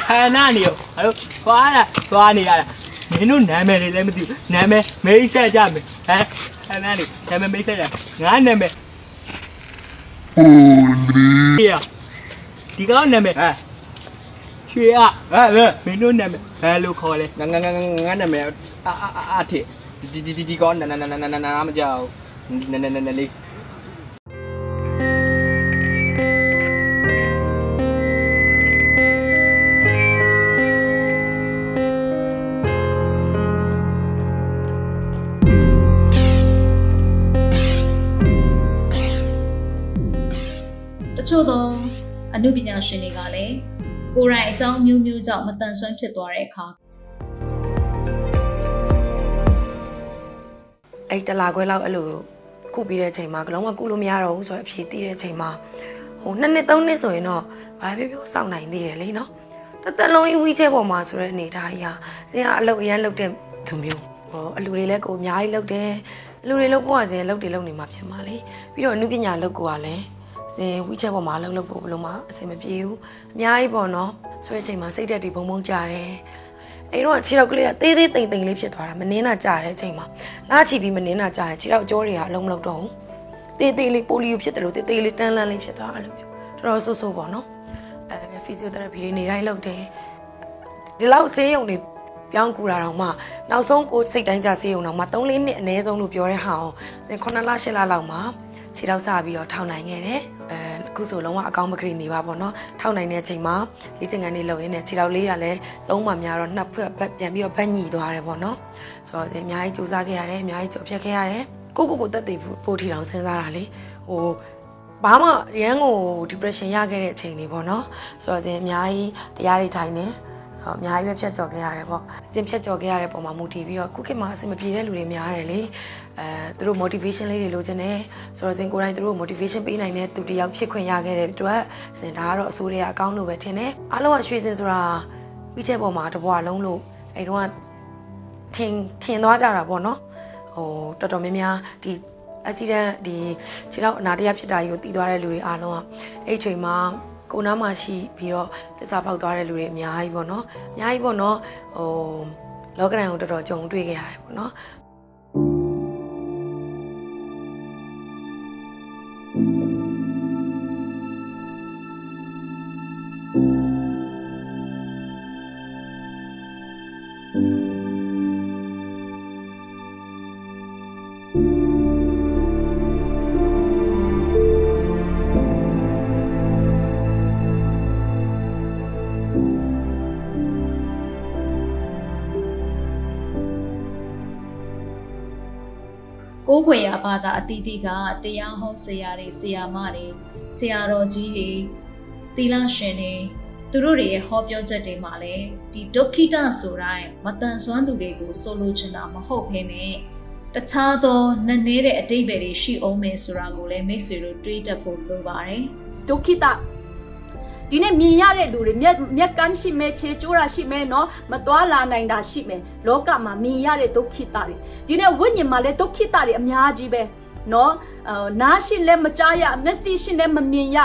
ဟန်နာနေရောအဲ့လိုသွားတာသွားနေရတာ မင်းတို့နာမည်တွေလည်းမသိဘူးနာမည်မိတ်ဆက်ကြမယ်ဟမ်ဟန်နာနေနာမည်မိတ်ဆက်ကြငါနာမည်ဟိုလီဒီကောင်နာမည်ဟမ်ရွှေอ่ะဟဲ့လေမင်းတို့နာမည်ဘယ်လိုခေါ်လဲငါငါငါငါနာမည်အာအာအာထေဒီဒီဒီဒီကောင်နာနာနာနာနာနာမကြောက်နာနာနာနာလေး အမှုပညာရှင်တွေကလည်းကိုယ်တိုင်အကြောင်းမျိုးမျိုးကြောင့်မတန်ဆွမ်းဖြစ်သွားတဲ့အခါအဲ့တလာခွဲလောက်အဲ့လိုကုပြီးတဲ့အချိန်မှာကလုံးဝကုလို့မရတော့ဘူးဆိုတော့အဖြေတည်တဲ့အချိန်မှာဟိုနှစ်နှစ်သုံးနှစ်ဆိုရင်တော့ဘာပဲပြောစောင့်နိုင်သေးတယ်လေနော်တစ်သက်လုံးဝီးချဲပေါ်မှာဆိုတဲ့အနေထားကြီးဟာစင်ကအလုပ်အရန်လုပ်တဲ့သူမျိုးဟောအလူတွေလည်းကိုအများကြီးလုပ်တယ်အလူတွေလုပ်ဖို့ကစင်လုပ်တယ်လုပ်နေမှာဖြစ်မှာလေပြီးတော့အမှုပညာလုပ်ကိုကလည်း စင်ဝီးချဲပေါ်မှာလုပ်လုပ်ဖို့ဘယ်လိုမှအဆင်မပြေဘူးအများကြီးပေါ့နော်ဆိုတဲ့အချိန်မှာစိတ်တက်တွေဘုံဘုံကြတယ်အဲ့တော့ခြေထောက်ကလေးကသေးသေးတိမ်တိမ်လေးဖြစ်သွားတာမနှင်းတာကြာတဲ့အချိန်မှာလာချီပြီးမနှင်းတာကြာရင်ခြေထောက်ကြောတွေကအလုံးမလောက်တော့ဘူးသေးသေးလေးပိုလီယိုဖြစ်တယ်လို့သေးသေးလေးတန်းလန်းလေးဖြစ်သွားအဲ့လိုမျိုးတော်တော်ဆိုးဆိုးပေါ့နော်အဲဖီဇီယိုသရက်ပီတွေနေတိုင်းလုပ်တယ်ဒီလောက်ဆေးရုံတွေပြောင်းကူတာတော့မှနောက်ဆုံးကိုစိတ်တိုင်းကြဆေးရုံတော့မှ3-4နှစ်အနည်းဆုံးလို့ပြောတဲ့ဟာအောင်စင်9လ10လလောက်မှာခြေထောက်စပြီးတော့ထောင်နိုင်ခဲ့တယ် အဲအခုဆိုလုံးဝအကောင့်မကရီနေပါပေါ့နော်ထောက်နိုင်တဲ့အချိန်မှာလေ့ကျင့်ခန်းလေးလုပ်ရင်းနဲ့ခြေထောက်လေးကလည်းသုံးမှများတော့နှစ်ဖက်ပြန်ပြီးတော့ဗတ်ညီသွားတယ်ပေါ့နော်ဆိုတော့အများကြီးစူးစမ်းခဲ့ရတယ်အများကြီးကြော်ဖြတ်ခဲ့ရတယ်ကိုကိုကိုတက်တည်ဖို့ထီတောင်စဉ်းစားတာလေဟိုဘာမှရန်ကို depression ရခဲ့တဲ့အချိန်လေးပေါ့နော်ဆိုတော့အများကြီးတရားတွေထိုင်နေဆိုတော့အများကြီးပဲဖြတ်ကျော်ခဲ့ရတယ်ပေါ့အစဉ်ဖြတ်ကျော်ခဲ့ရတဲ့ပုံမှာမူတည်ပြီးတော့ခုခေတ်မှာအဆင်မပြေတဲ့လူတွေများတယ်လေ အဲသူတို့ motivation လေးတွေလိုချင်တယ်ဆိုတော့ဇင်ကိုယ်တိုင်သူတို့ motivation ပေးနိုင်တဲ့သူတယောက်ဖြစ်ခွင့်ရခဲ့တဲ့အတွက်ဇင်ဒါကတော့အစိုးရအကောင်းလို့ပဲထင်တယ်အားလုံးကရွှေစင်ဆိုတာဝိချက်ပေါ်မှာတဘွားလုံးလို့အဲတုန်းကထင်ထင်သွားကြတာပေါ့နော်ဟိုတော်တော်များများဒီ accident ဒီခြေထောက်အနာတရားဖြစ်တာကြီးကိုတည်သွားတဲ့လူတွေအားလုံးကအဲ့ချိန်မှာကိုနားမှာရှိပြီးတော့သစ္စာပေါက်သွားတဲ့လူတွေအများကြီးပေါ့နော်အများကြီးပေါ့နော်ဟိုလောကရန်ကိုတော်တော်ကြုံတွေ့ခဲ့ရတယ်ပေါ့နော်။ ကိုးခွေရဘာသာအသီးသီးကတရားဟောဆရာတွေဆရာမတွေဆရာတော်ကြီးတွေသီလရှင်တွေသူတို့တွေရဲ့ဟောပြောချက်တွေမှာလည်းဒီဒုက္ခိတဆိုတိုင်းမတန်ဆွမ်းသူတွေကိုဆိုလိုချင်တာမဟုတ်ဘဲနဲ့တခြားသောနက်နဲတဲ့အတိတ်ပဲတွေရှိအောင်မယ်ဆိုတာကိုလည်းမိတ်ဆွေတို့တွေးတတ်ဖို့လိုပါတယ်ဒုက္ခိတ ဒီနေ့မြင်ရတဲ့လူတွေမျက်မျက်ကန်းရှိမယ်ခြေကျိုးတာရှိမယ်နော်မသွားလာနိုင်တာရှိမယ်လောကမှာမြင်ရတဲ့ဒုက္ခိတတွေဒီနေ့ဝိညာဉ်မှာလည်းဒုက္ခိတတွေအများကြီးပဲနော်အာနားရှိလည်းမကြားရမျက်စိရှိလည်းမမြင်ရ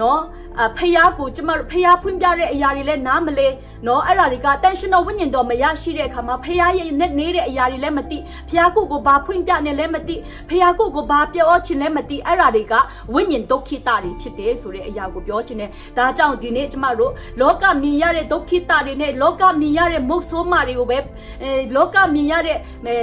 နော်အဖះကိုကျမတို့ဖះဖွင့်ပြတဲ့အရာတွေလည်းနားမလဲနော်အဲ့ဒါတွေကတန်ရှင်တော်ဝိညာဉ်တော်မရရှိတဲ့အခါမှာဖះရဲ့နဲ့နေတဲ့အရာတွေလည်းမသိဖះကိုကိုဘာဖွင့်ပြနေလည်းမသိဖះကိုကိုဘာပြောချင်လည်းမသိအဲ့ဒါတွေကဝိညာဉ်ဒုက္ခိတတွေဖြစ်တယ်ဆိုတဲ့အရာကိုပြောချင်တယ်ဒါကြောင့်ဒီနေ့ကျမတို့လောကမြင်ရတဲ့ဒုက္ခိတတွေနဲ့လောကမြင်ရတဲ့မုတ်ဆိုးမတွေကိုပဲအဲလောကမြင်ရတဲ့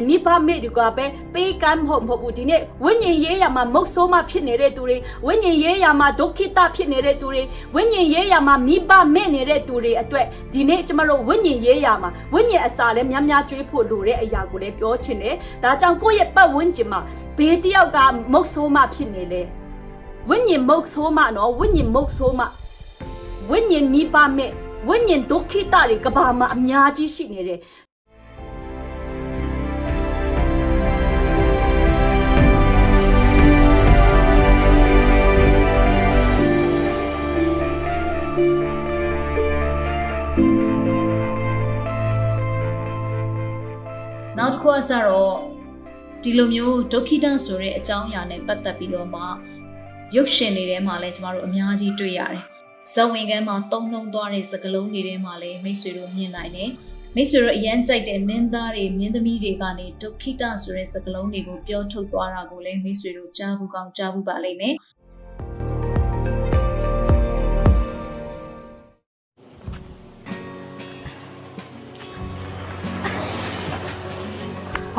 မိဘမေတွေကပဲပေးကမ်းမဟုတ်မဟုတ်ဘူးဒီနေ့ဝိညာဉ်ရေးရမှာမုတ်ဆိုးမဖြစ်နေတဲ့သူတွေဝိညာဉ်ရေးရမှာဒုက္ခိတဖြစ်နေတဲ့သူတွေဝိညာဉ်ရေးရမှာမိဘမဲ့နေတဲ့သူတွေအတွက်ဒီနေ့ကျမတို့ဝိညာဉ်ရေးရမှာဝိညာဉ်အစာလည်းများများကျွေးဖို့လိုတဲ့အရာကိုလည်းပြောချင်တယ်ဒါကြောင့်ကိုယ့်ရဲ့ပတ်ဝန်းကျင်မှာဘေးတယောက်ကမုတ်ဆိုးမဖြစ်နေလေဝိညာဉ်မုတ်ဆိုးမနော်ဝိညာဉ်မုတ်ဆိုးမဝိညာဉ်မိဘမဲ့ဝိညာဉ်ဒုက္ခိတတွေကဘာမှာအများကြီးရှိနေတယ် နောက်တစ်ခုကကြတော့ဒီလိုမျိုးဒုက္ခိတဆိုတဲ့အကြောင်းအရာနဲ့ပတ်သက်ပြီးတော့မှရုပ်ရှင်တွေထဲမှာလည်းကျမတို့အများကြီးတွေ့ရတယ်။ဇဝင်ကန်းမှာတုံးလုံးသွားတဲ့စကလုံးတွေထဲမှာလည်းမိတ်ဆွေတို့မြင်နိုင်တယ်။မိတ်ဆွေတို့အရန်ကြိုက်တဲ့မင်းသားတွေမင်းသမီးတွေကနေဒုက္ခိတဆိုတဲ့စကလုံးတွေကိုပြောထုတ်သွားတာကိုလည်းမိတ်ဆွေတို့ကြားဘူးကောင်းကြားဘူးပါလိမ့်မယ်။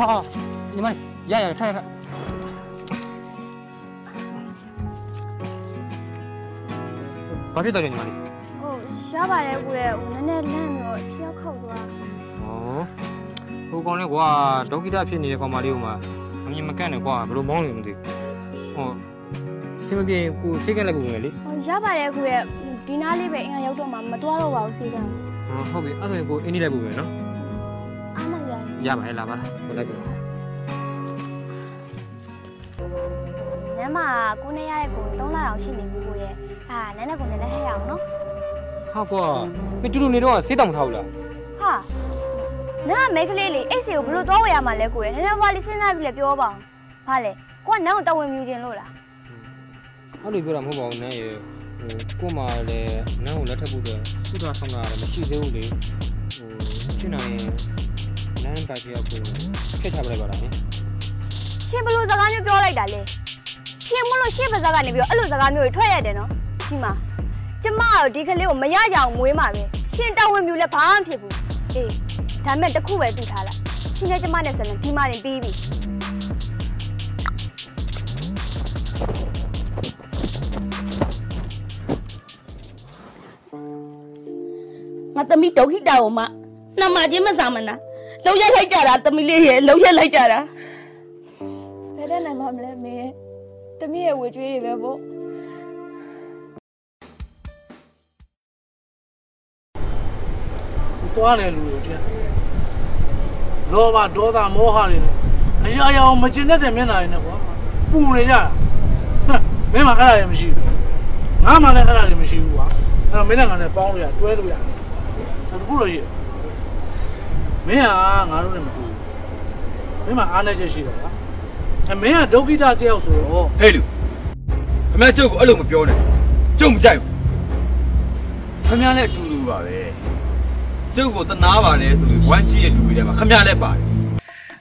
ဟာညီမရရထိုင်ထိုင်ဘာဖြစ်တယ်လဲညီမလေးဟုတ်ရပါတယ်ကိုရဲ့ဟိုနည်းနည်းလန့်ပြီးတော့ခြေရောက်ခောက်သွားဩဟိုကောင်လေးကွာဒေါက်တာဖြစ်နေတဲ့ကောင်မလေးကမှအမြင်မကန့်နဲ့ကွာဘယ်လိုမောင်းနေမသိဟောစင်မပြေကိုစိတ်ကက်လိုက်ပုံပဲလေဟိုရပါတယ်ကိုရဲ့ဒီနားလေးပဲအင်္ဂါရောက်တော့မှမတွားတော့ပါဘူးစေးကံဟောဟုတ်ပြီအဲ့ဒါဆိုရင်ကိုအင်းကြီးလိုက်ပုံပဲနော်အားမ ရရပါရဲ့လာပါလားကိုလိုက်ပြီနမ်းမကိုနဲ့ရတဲ့ကို3လတောင်ရှိနေပြီကိုရဲ့အာနန်းနဲ့ကိုနည်းနည်းဟဲ့ရအောင်နော်ဟာကွာမင်းတူတူနေတော့စေးတောင်မထားဘူးလားဟာနန်းကမိန်းကလေးလေးအိတ်စီကိုဘယ်လိုသွားဝယ်ရမှာလဲကိုရဲ့နည်းနည်းဘာလေးစဉ်းစားပြီးလဲပြောပါအောင်ဘာလဲကိုကနန်းကိုတဝင်မြူခြင်းလို့လားအဲ့လိုပြောတာမဟုတ်ပါဘူးနန်းရေဟိုကို့မှာလည်းနန်းကိုလက်ထပ်ဖို့အတွက်စုတာဆောင်တာလည်းမရှိသေးဘူးလေဟိုဖြစ်နိုင်ရင် နန်းပါတီရောက်ကိုဖျက်ချပလိုက်ပါလားနော်ရှင်ဘယ်လိုစကားမျိုးပြောလိုက်တာလဲရှင်မလို့ရှင်ပါးစကားကနေပြီးတော့အဲ့လိုစကားမျိုးတွေထွက်ရတယ်နော်ဒီမှာကျမတို့ဒီကလေးကိုမရကြအောင်မွေးမှာပဲရှင်တဝင်မြူလဲဘာမှမဖြစ်ဘူးအေးဒါမဲ့တစ်ခုပဲသိထားလိုက်ရှင်နဲ့ကျမနဲ့ဆက်လက်ဒီမှရင်ပြီးပြီငါသမီးဒုက္ခိတာကိုမှနှမချင်းမစားမနာ လှုပ်ရက်လိုက်ကြတာသမီးလေးရဲ့လှုပ်ရက်လိုက်ကြတာဘယ်တဲ့နိုင်မှမလဲမင်းတမီးရဲ့ဝေကျွေးတွေပဲပေါ့သွားတယ်လူတွေတဲ့လောဘဒေါသမောဟတွေနဲ့အရာရာမကျင်တတ်တဲ့မျက်နှာတွေနဲ့ကွာပူနေကြတာဟမ်မင်းမအဲ့ဒါတွေမရှိဘူးငါမှလည်းအဲ့ဒါတွေမရှိဘူးကွာအဲ့တော့မင်းနဲ့ငါနဲ့ပေါင်းလို့ရတွဲလို့ရတယ်တခုတော့ရည် မင်းကငါတို့နဲ့မတူဘူးမင်းမအားနေချက်ရှိတယ်ကွာအမင်းကဒုက္ခိတတယောက်ဆိုတော့ဟဲ့လူအမေကျုပ်ကအဲ့လိုမပြောနဲ့ကျုပ်မကြိုက်ဘူးခမရလည်းအတူတူပါပဲကျုပ်ကိုတနာပါတယ်ဆိုပြီးဝမ်းကြီးရဲ့လူတွေထဲမှာခမရလည်းပါတယ်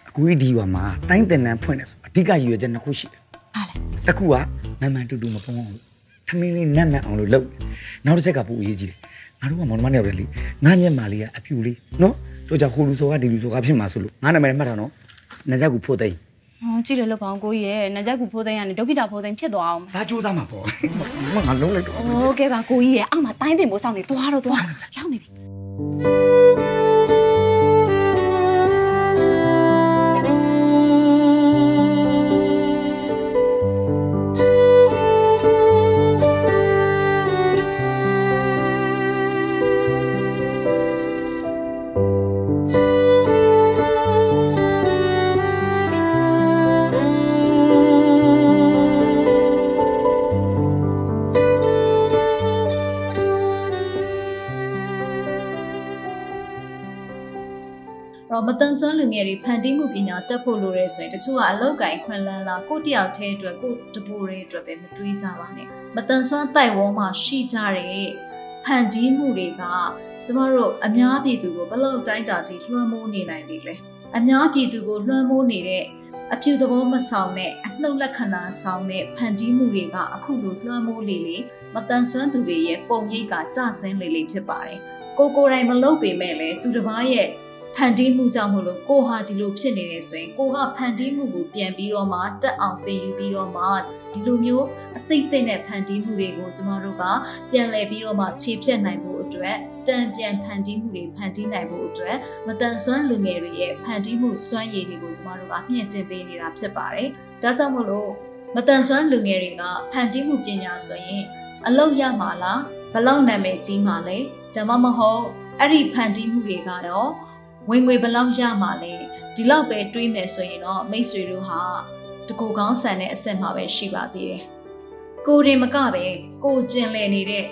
အကူကြီးဒီပါမှာတိုင်းတင်တန်းဖွင့်တယ်ဆိုအဓိကရည်ရွယ်ချက်နှစ်ခုရှိတယ်ဟာလေတစ်ခုကမန်မှန်တူတူမပုံအောင်လို့ထမင်းလေးနတ်နတ်အောင်လို့လုပ်နောက်တစ်ချက်ကပိုအရေးကြီးတယ် ငါတို့ကမောင်နှမနဲ့ရတယ်လေငါညက်မာလေးကအပြူလေးနော်တို့ကြောင့်ဟိုလူစောကဒီလူစောကဖြစ်မှာဆိုလို့ငါနာမည်မှတ်ထားနော်နတ်ကြကူဖို့သိမ်း ဟောကြည့်တယ်လို့ပေါ့ကိုကြီးရဲ့နကြကူဖိုးသိန်းကနေဒုက္ခိတဖိုးသိန်းဖြစ်သွားအောင် ဒါစူးစမ်းမှာပေါ့မငါလုံးလိုက်တော့ โอเคပါကိုကြီးရဲ့အောက်မှာတိုင်းတင်မိုးဆောင်နေသွားတော့သွားရောက်နေပြီ တော့မတန်ဆွမ်းလူငယ်တွေဖန်တီးမှုပညာတက်ဖို့လိုရဲဆိုရင်တချို့ကအလောက်ကင်ခွင့်လန်းလာကိုတယောက်တည်းအတွက်ကိုတပူတွေအတွက်ပဲမတွေးကြပါနဲ့မတန်ဆွမ်းတိုက်ဝေါမှာရှိကြတဲ့ဖန်တီးမှုတွေကကျမတို့အများပြည်သူကိုဘယ်လောက်တိုင်းတာထိလွှမ်းမိုးနေနိုင်ပြီလဲအများပြည်သူကိုလွှမ်းမိုးနေတဲ့အပြူသဘောမဆောင်တဲ့အနှုတ်လက္ခဏာဆောင်တဲ့ဖန်တီးမှုတွေကအခုလိုလွှမ်းမိုးလေလေမတန်ဆွမ်းသူတွေရဲ့ပုံရိပ်ကကြဆင်းလေလေဖြစ်ပါတယ်ကိုကိုယ်တိုင်မလုပ်ပေမဲ့လည်းသူတစ်ပါးရဲ့ ဖန်တီးမှုကြောင့်မလို့ကိုဟာဒီလိုဖြစ်နေတယ်ဆိုရင်ကိုကဖန်တီးမှုကိုပြန်ပြီးတော့မှတက်အောင်သင်ယူပြီးတော့မှဒီလိုမျိုးအစိတ်သိမ့်တဲ့ဖန်တီးမှုတွေကိုကျမတို့ကပြန်လည်ပြီးတော့မှခြေဖြတ်နိုင်ဖို့အတွက်တန်ပြန်ဖန်တီးမှုတွေဖန်တီးနိုင်ဖို့အတွက်မတန်ဆွမ်းလူငယ်တွေရဲ့ဖန်တီးမှုစွမ်းရည်တွေကိုကျမတို့ကမြင့်တင်ပေးနေတာဖြစ်ပါတယ်။ဒါကြောင့်မို့လို့မတန်ဆွမ်းလူငယ်တွေကဖန်တီးမှုပညာဆိုရင်အလောက်ရမှာလားဘလောက်နာမည်ကြီးမှာလဲဒါမှမဟုတ်အဲ့ဒီဖန်တီးမှုတွေကရော ဝင်ငွေဘလောက်ရမှာလဲဒီလောက်ပဲတွေးမယ်ဆိုရင်တော့မိတ်ဆွေတို့ဟာတကူကောင်းဆန်တဲ့အဆင့်မှာပဲရှိပါသေးတယ်။ကိုရင်မကပဲကိုကျင်လည်နေတဲ့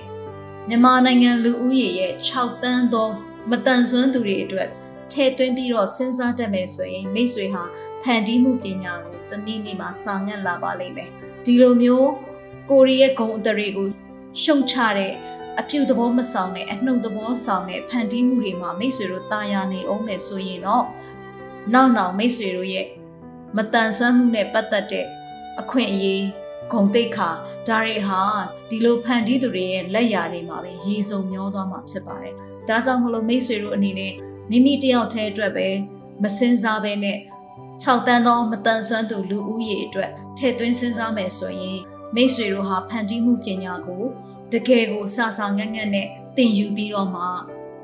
မြန်မာနိုင်ငံလူဦးရေရဲ့6တန်းသောမတန်ဆွမ်းသူတွေအတွက်ထဲသွင်းပြီးတော့စဉ်းစားတတ်မယ်ဆိုရင်မိတ်ဆွေဟာဖန်တီးမှုပညာကိုတနည်းနည်းမှာစာငတ်လာပါလိမ့်မယ်။ဒီလိုမျိုးကိုရီးရဲ့ဂုံအတရေကိုရှုံချတဲ့ အပြုသဘောမဆောင်တဲ့အနှုတ်သဘောဆောင်တဲ့ဖန်တီးမှုတွေမှာမိတ်ဆွေတို့တာယာနေအောင်မယ်ဆိုရင်တော့နောက်နောက်မိတ်ဆွေတို့ရဲ့မတန်ဆွမ်းမှုနဲ့ပတ်သက်တဲ့အခွင့်အရေးဂုံတိတ်ခါဒါတွေဟာဒီလိုဖန်တီးသူတွေရဲ့လက်ရာတွေမှာပဲရေစုံမျောသွားမှာဖြစ်ပါတယ်။ဒါကြောင့်မလို့မိတ်ဆွေတို့အနေနဲ့မိမိတယောက်တည်းအတွက်ပဲမစင်စားပဲနဲ့6တန်းသောမတန်ဆွမ်းသူလူဦးရေအတွက်ထည့်သွင်းစဉ်းစားမယ်ဆိုရင်မိတ်ဆွေတို့ဟာဖန်တီးမှုပညာကို တကယ်ကိုစာစာငတ်ငတ်နဲ့သင်ယူပြီးတော့မှ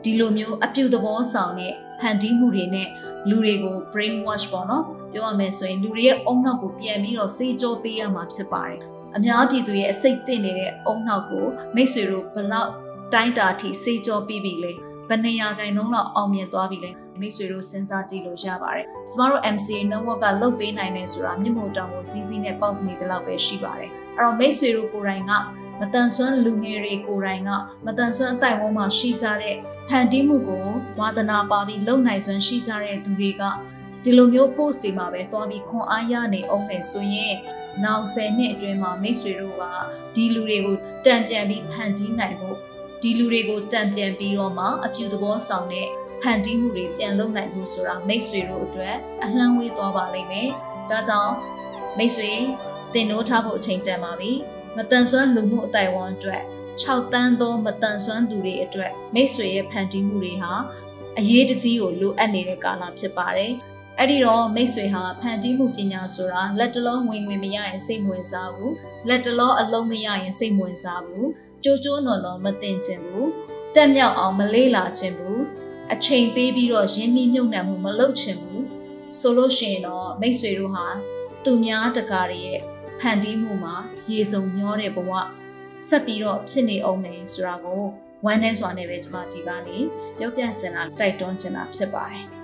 ဒီလိုမျိုးအပြုသဘောဆောင်တဲ့ဖန်တီးမှုတွေနဲ့လူတွေကို brain wash ပေါ့နော်ပြောရမယ်ဆိုရင်လူတွေရဲ့အုံနောက်ကိုပြန်ပြီးတော့စေးကြောပေးရမှာဖြစ်ပါတယ်အများပြည်သူရဲ့အစိတ်သိနေတဲ့အုံနောက်ကိုမိတ်ဆွေတို့ဘလောက်တိုင်းတာထိစေးကြောပြီးပြီလဲဘယ်နေရာခိုင်နှုန်းလောက်အောင်မြင်သွားပြီလဲမိတ်ဆွေတို့စဉ်းစားကြည့်လို့ရပါတယ်ကျမတို့ MCA network ကလုတ်ပေးနိုင်တယ်ဆိုတာမြင့်မို့တောင်ကိုစီးစီးနဲ့ပေါက်နေတဲ့လောက်ပဲရှိပါတယ်အဲ့တော့မိတ်ဆွေတို့ကိုယ်တိုင်က မတန်ဆွမ်းလူငယ်တွေကိုယ်တိုင်ကမတန်ဆွမ်းအတိုင်းဝန်းမှာရှိကြတဲ့ဖန်တီးမှုကိုဝါသနာပါပြီးလုံနိုင်စွမ်းရှိကြတဲ့သူတွေကဒီလိုမျိုး post တွေမှာပဲတွားပြီးခွန်အားရနေအောင်မယ်ဆိုရင်နောက်10နှစ်အတွင်းမှာမိတ်ဆွေတို့ကဒီလူတွေကိုတံပြန်ပြီးဖန်တီးနိုင်ဖို့ဒီလူတွေကိုတံပြန်ပြီးတော့မှအပြူသဘောဆောင်တဲ့ဖန်တီးမှုတွေပြန်လုပ်နိုင်ဖို့ဆိုတာမိတ်ဆွေတို့အတွက်အလှမ်းဝေးသွားပါလိမ့်မယ်။ဒါကြောင့်မိတ်ဆွေတင်နိုးထားဖို့အချိန်တန်ပါပြီ။ မတန်ဆွမ်းလူမှုအတိုင်းအဝန်အတွက်6တန်းသောမတန်ဆွမ်းသူတွေအတွက်မိတ်ဆွေရဲ့ဖန်တီးမှုတွေဟာအရေးတကြီးကိုလိုအပ်နေတဲ့ကာလဖြစ်ပါတယ်။အဲ့ဒီတော့မိတ်ဆွေဟာဖန်တီးမှုပညာဆိုတာလက်တလုံးဝင်ဝင်မရရင်စိတ်ဝင်စားဘူးလက်တလုံးအလုံးမရရင်စိတ်ဝင်စားဘူးကြိုးကြိုးနော်နော်မသိချင်ဘူးတက်မြောက်အောင်မလေးလာချင်ဘူးအချိန်ပေးပြီးတော့ရင်းနှီးမြုပ်နှံမှုမလုပ်ချင်ဘူးဆိုလို့ရှိရင်တော့မိတ်ဆွေတို့ဟာသူများတကာတွေရဲ့ ဖန်တီးမှုမှာရေစုံမျောတဲ့ဘဝဆက်ပြီးတော့ဖြစ်နေအောင်မယ်ဆိုတာကိုဝမ်းနဲ့စွာနဲ့ပဲကျွန်မဒီကနေပြောပြချင်တာတိုက်တွန်းချင်တာဖြစ်ပါတယ်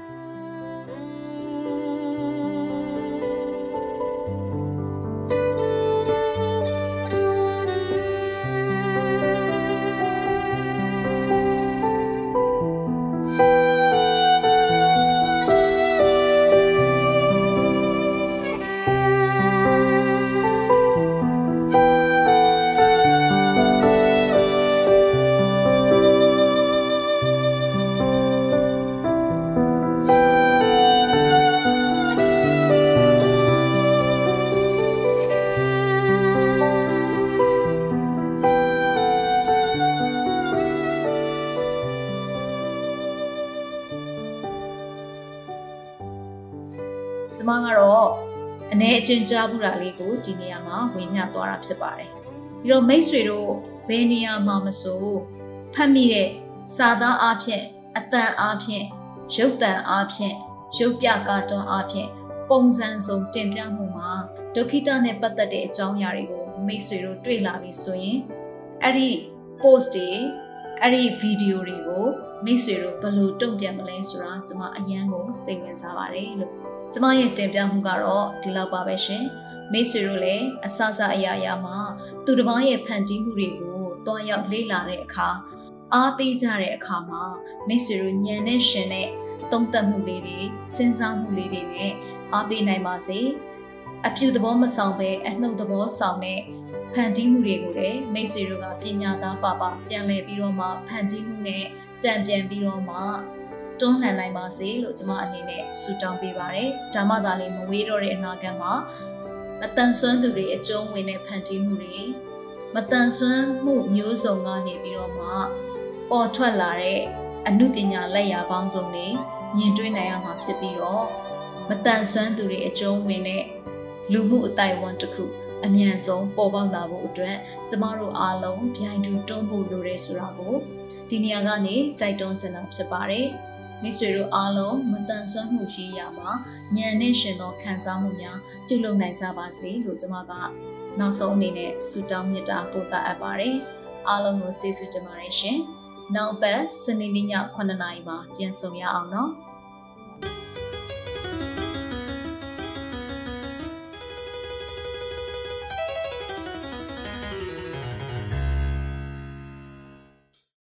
အနေအချင်းကြားဘူးတာလေးကိုဒီနေရာမှာဝင်ညသွားတာဖြစ်ပါတယ်။ပြီးတော့မိတ်ဆွေတို့ဘယ်နေရာမှာမဆိုဖတ်မိတဲ့စာသားအားဖြင့်အတန်အားဖြင့်ရုပ်တန်အားဖြင့်ရုပ်ပြကာတွန်းအားဖြင့်ပုံစံစုံတင်ပြမှုမှာဒုက္ခိတနဲ့ပတ်သက်တဲ့အကြောင်းအရာတွေကိုမိတ်ဆွေတို့တွေ့လာပြီဆိုရင်အဲ့ဒီ post တွေအဲ့ဒီဗီဒီယိုတွေကိုမိတ်ဆွေတို့ဘယ်လိုတုံ့ပြန်မလဲဆိုတာကျွန်မအရန်ကိုစိတ်ဝင်စားပါတယ်လို့ ကျမရဲ့တင်ပြမှုကတော့ဒီလောက်ပါပဲရှင်မိတ်ဆွေတို့လည်းအဆအဆအရာရာမှာသူတစ်ပါးရဲ့ဖန်တီးမှုတွေကိုတွားရောက်လေ့လာတဲ့အခါအားပေးကြတဲ့အခါမှာမိတ်ဆွေတို့ညံနဲ့ရှင်နဲ့သုံးသပ်မှုလေးတွေစဉ်းစားမှုလေးတွေနဲ့အားပေးနိုင်ပါစေအပြုသဘောမဆောင်ပဲအနှုတ်သဘောဆောင်တဲ့ဖန်တီးမှုတွေကိုလည်းမိတ်ဆွေတို့ကပညာသားပါပါပြန်လည်ပြီးတော့မှဖန်တီးမှုနဲ့တံပြန်ပြီးတော့မှ တွန်းလှန်နိုင်ပါစေလို့ကျွန်မအနေနဲ့ဆုတောင်းပေးပါရယ်။ဒါမှသာလေမဝေးတော့တဲ့အနာဂတ်မှာမတန်ဆွမ်းသူတွေအကျုံးဝင်တဲ့ဖန်တီးမှုတွေမတန်ဆွမ်းမှုမျိုးစုံကနေပြီးတော့မှပေါ်ထွက်လာတဲ့အမှုပညာလက်ရာပေါင်းစုံတွေမြင်တွေ့နိုင်ရမှာဖြစ်ပြီးတော့မတန်ဆွမ်းသူတွေအကျုံးဝင်တဲ့လူမှုအတိုင်းအဝန်တစ်ခုအမြန်ဆုံးပေါ်ပေါက်လာဖို့အတွက်ကျမတို့အားလုံးဗျိုင်းတူတွန်းဖို့လိုတယ်ဆိုတာကိုဒီနေရာကနေတိုက်တွန်းချင်တာဖြစ်ပါတယ်။ မိတ်ဆွေတို့အားလုံးမတန်ဆွမ်းမှုရှိရမှာဉာဏ်နဲ့ရှင်သောခံစားမှုများပြုလုပ်နိုင်ကြပါစေလို့ကျမကနောက်ဆုံးအနေနဲ့ဆုတောင်းမေတ္တာပို့သအပ်ပါတယ်။အားလုံးကိုကျေးဇူးတင်ပါတယ်ရှင်။နောက်ပတ်စနေနေ့ည9:00နာရီမှာပြန်ဆုံရအောင်နော်။